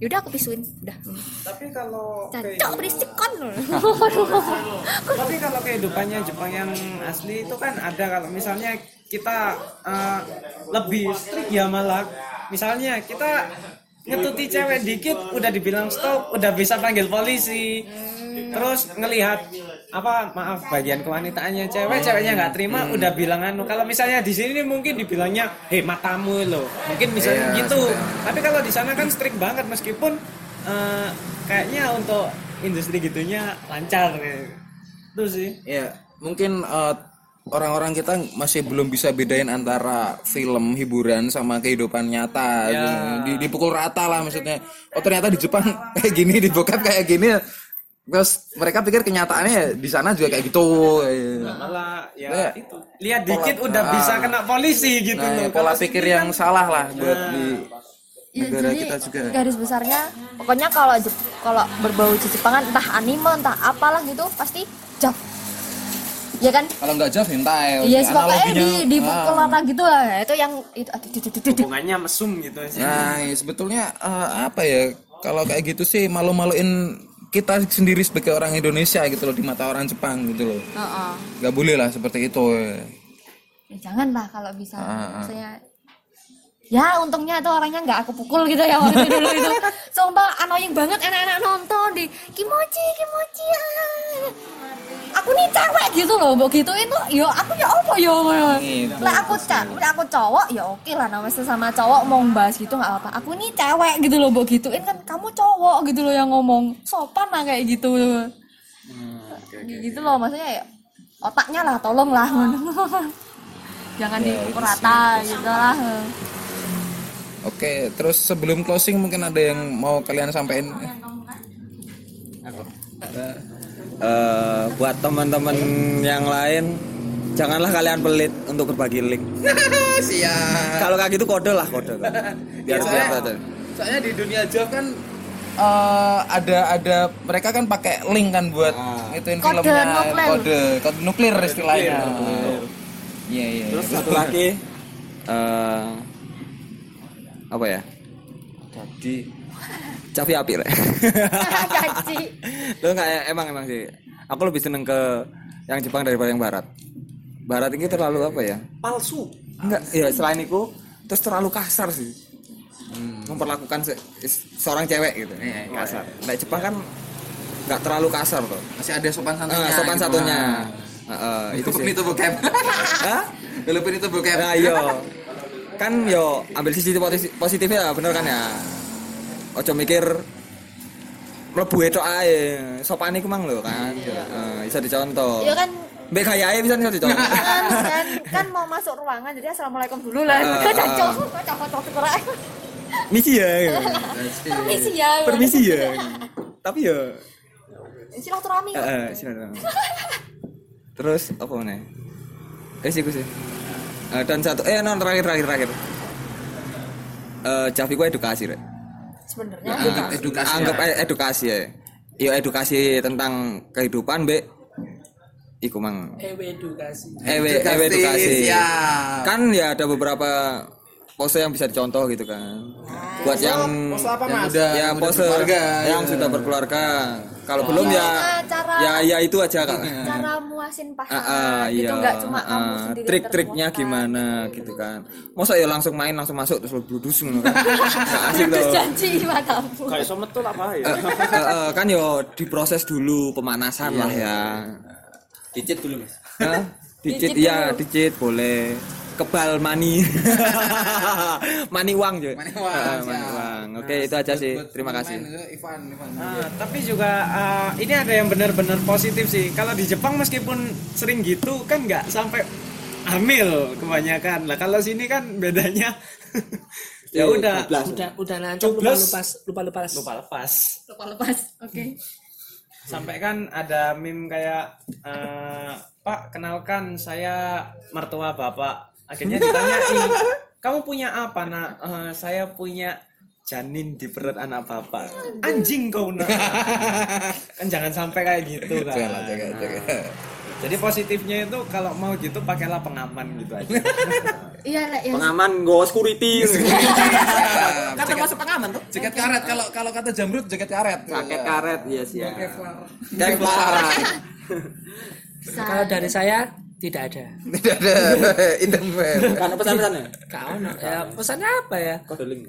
yaudah aku pisuin udah tapi kalau cocok berisik kon tapi kalau kehidupannya Jepang yang asli itu kan ada kalau misalnya kita eh, lebih strict ya malah. Misalnya kita ngetuti cewek dikit udah dibilang stop udah bisa panggil polisi. Terus ngelihat apa maaf bagian kewanitaannya cewek ceweknya nggak terima udah bilang anu. Kalau misalnya di sini mungkin dibilangnya hei matamu lo. Mungkin misalnya Iya, gitu. tapi kalau di sana kan strict banget meskipun eh, kayaknya untuk industri gitunya lancar. Itu sih. Ya mungkin eh, orang-orang kita masih belum bisa bedain antara film hiburan sama kehidupan nyata Ya. Di- dipukul rata lah maksudnya. Oh ternyata di Jepang kayak gini di bokep kayak gini. Terus mereka pikir kenyataannya ya di sana juga kayak gitu. Malah ya Ya. itu. Lihat dikit udah bisa kena polisi gitu nah, loh. ya, pola Kalau pikir yang kan- salah lah buat Nah. di Ya, negara jadi kita juga. garis besarnya pokoknya kalau kalau berbau Jepangan entah anime entah apalah gitu pasti jauh ya kan kalau nggak jauh hentai iya yes, pokoknya di di ah. pukul rata gitu lah itu yang itu hubungannya mesum gitu sih Nah, ya sebetulnya eh, apa ya? Kalau kayak gitu sih malu-maluin kita sendiri sebagai orang Indonesia gitu loh di mata orang Jepang gitu loh. Heeh. Gak boleh lah seperti itu. ya jangan lah kalau bisa ah. maksudnya ya untungnya itu orangnya nggak aku pukul gitu ya waktu dulu itu sumpah annoying banget enak-enak nonton di kimochi kimochi ah. Aku nih cewek gitu loh mbok gituin tuh yo aku ya apa yo? Gitu. lah aku cewek aku cowok ya oke lah namanya sesama cowok mau bahas gitu nggak apa aku nih cewek gitu loh mbok gituin kan kamu cowok gitu loh yang ngomong sopan lah kayak gitu. Gitu loh maksudnya ya otaknya lah tolong lah. Jangan dipukul rata gitu lah. Oke, terus sebelum closing mungkin ada yang mau kalian sampaikan? Eh, buat teman-teman yang lain janganlah kalian pelit untuk berbagi link Siap. kalau kayak gitu kode lah kode biar biar ada Soalnya di dunia job kan eh, ada ada mereka kan pakai link kan buat ngituin Kode filmnya nuklir. kode kode nuklir istilahnya. Iya iya. terus satu lagi eh apa ya jadi capi api lah lu kayak emang emang sih aku lebih seneng ke yang Jepang daripada yang Barat Barat ini terlalu apa ya palsu enggak ya selain itu terus terlalu kasar sih memperlakukan se- seorang cewek gitu kasar nah Jepang kan nggak terlalu kasar tuh Masih ada sopan santunnya. Ah, sopan gitu. satunya Nah. Heeh, itu sih itu bokep. Hah? Walaupun itu bokep. Nah, iya. Kan yo ambil sisi posi- positifnya ya, bener kan ya. Ojo mikir mlebu itu ae. Sopan iku mang lho kan. Heeh, bisa dicontoh. ya kan Mbek gayae bisa bisa dicontoh. kan, kan kan mau masuk ruangan jadi assalamualaikum dulu lah Ah, cocok cocok cocok kurang Misi ya. gitu. permisi ya Permisi ya. Tapi ya silaturahmi heeh, silaturahmi. Terus apa nih? Eh sih gue sih. Eh, dan satu eh non terakhir terakhir terakhir. Eh Javi gue edukasi, Rek. Sebenarnya Anggap edukasi. anggap ya. edukasi ya ya edukasi tentang kehidupan be iku mang ewe edukasi ewe ewe edukasi Siap. kan ya ada beberapa pose yang bisa dicontoh gitu kan. Buat yang Pose apa, Mas? Udah- ya udah pose berkeluarga, yang ya. sudah berkeluarga. Kalau belum ya Ah, cara- ya ya itu aja kak. cara muasin Ah, pasangan ah, gitu iya. nggak cuma kamu ah, sendiri yang trik-triknya gimana gitu kan. Masa ya langsung main langsung masuk terus bludus gitu kan. Asik terus tuh janji matamu kayak somet tuh apa ya. Eh, eh, kan yo diproses dulu pemanasan lah ya. Dicit dulu mas. Hah? Dicit Dicit ya, dicit boleh. Kebal mani. mani uang juga. Mani uang, siap. mani uang. Oke, itu aja sih. Terima kasih. Ivan, Ivan. Ah, tapi juga ah, ini ada yang benar-benar positif sih. Kalau di Jepang meskipun sering gitu kan nggak sampai hamil kebanyakan. Lah kalau sini kan bedanya ya udah udah udah nancap lupa Coblos. lupa lupa lupa lupa lepas. lupa lepas oke Sampai kan ada meme kayak eh, Pak kenalkan saya mertua bapak. Akhirnya ditanyain kamu punya apa nak? "Eh, saya punya janin di perut anak bapak. Anjing kau nak. kan jangan sampai kayak gitu kan. Jangan, jangan, jangan. Jadi positifnya itu kalau mau gitu pakailah pengaman gitu aja. iya lah ya Pengaman go security. Kan termasuk pengaman tuh. Jaket karet kalau kalau kata Jamrut jaket karet. Pakai karet iya sih. ya. Kevlar. Kevlar. kalau dari saya tidak ada Tidak ada Indomel. Kan pesan-pesannya? kau ya pesannya apa ya Kode link.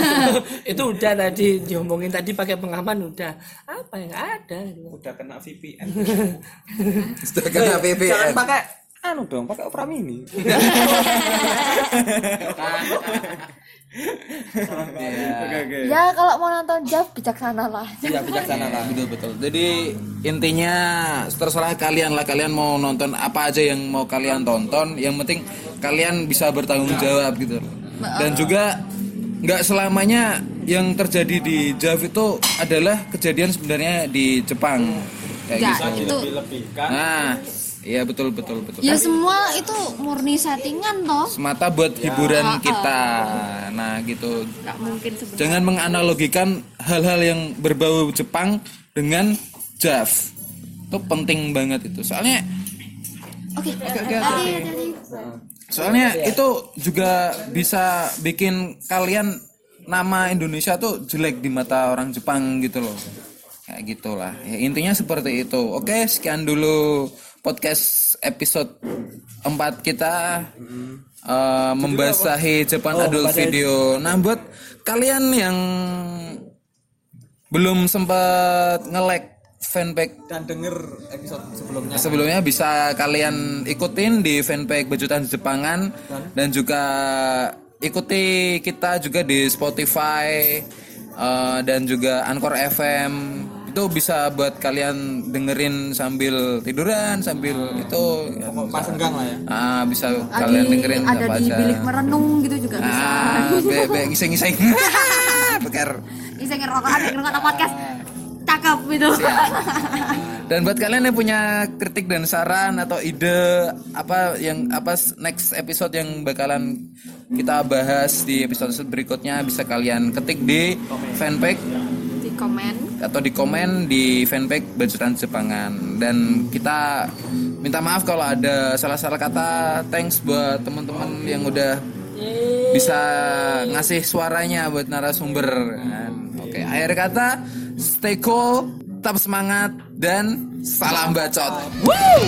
itu udah tadi diomongin tadi pakai pengaman udah apa yang ada Udah kena VPN. Sudah kena Jangan PPN. pakai anu dong, pakai Opera Mini. Oke. Oke. ya kalau mau nonton Jav bijaksana lah. Iya bijaksana lah. betul betul. Jadi intinya terserah kalian lah. Kalian mau nonton apa aja yang mau kalian tonton. Yang penting kalian bisa bertanggung jawab gitu. Dan juga nggak selamanya yang terjadi di Jav itu adalah kejadian sebenarnya di Jepang. Kayak Enggak, gitu. itu nah iya betul betul betul. Ya semua itu murni settingan toh. Semata buat hiburan kita. Nah gitu. Nggak mungkin sebenarnya. Jangan menganalogikan hal-hal yang berbau Jepang dengan Jav. Itu penting banget itu. Soalnya oke oke, oke. tadi tadi. Soalnya itu juga bisa bikin kalian nama Indonesia tuh jelek di mata orang Jepang gitu loh. Kayak gitulah. Ya, intinya seperti itu. Oke sekian dulu podcast episode 4 kita eh, membasahi Jepang Adult Video. Nah buat kalian yang belum sempat nge-like fanpage Dan denger episode sebelumnya. Sebelumnya bisa kalian ikutin di fanpage Bejutan Jepangan. Dan? Juga ikuti kita juga di Spotify eh, dan juga Anchor FM. Itu bisa buat kalian dengerin sambil tiduran, sambil itu ya, Pas senggang lah ya. ah, bisa Lagi kalian dengerin ada apa di aja. bilik merenung gitu juga bisa Ah, be, be, ngising-ngising. Bekar. bisa ngerokok ada ngerokok podcast cakep gitu Dan buat kalian yang punya kritik dan saran atau ide apa yang apa next episode yang bakalan kita bahas di episode berikutnya bisa kalian ketik di fanpage komen atau di komen di fanpage Bajutan Jepangan dan kita minta maaf kalau ada salah-salah kata thanks buat teman-teman yang udah bisa ngasih suaranya buat narasumber kan. Oke, akhir kata stay cool, tetap semangat dan salam bacot. Woo!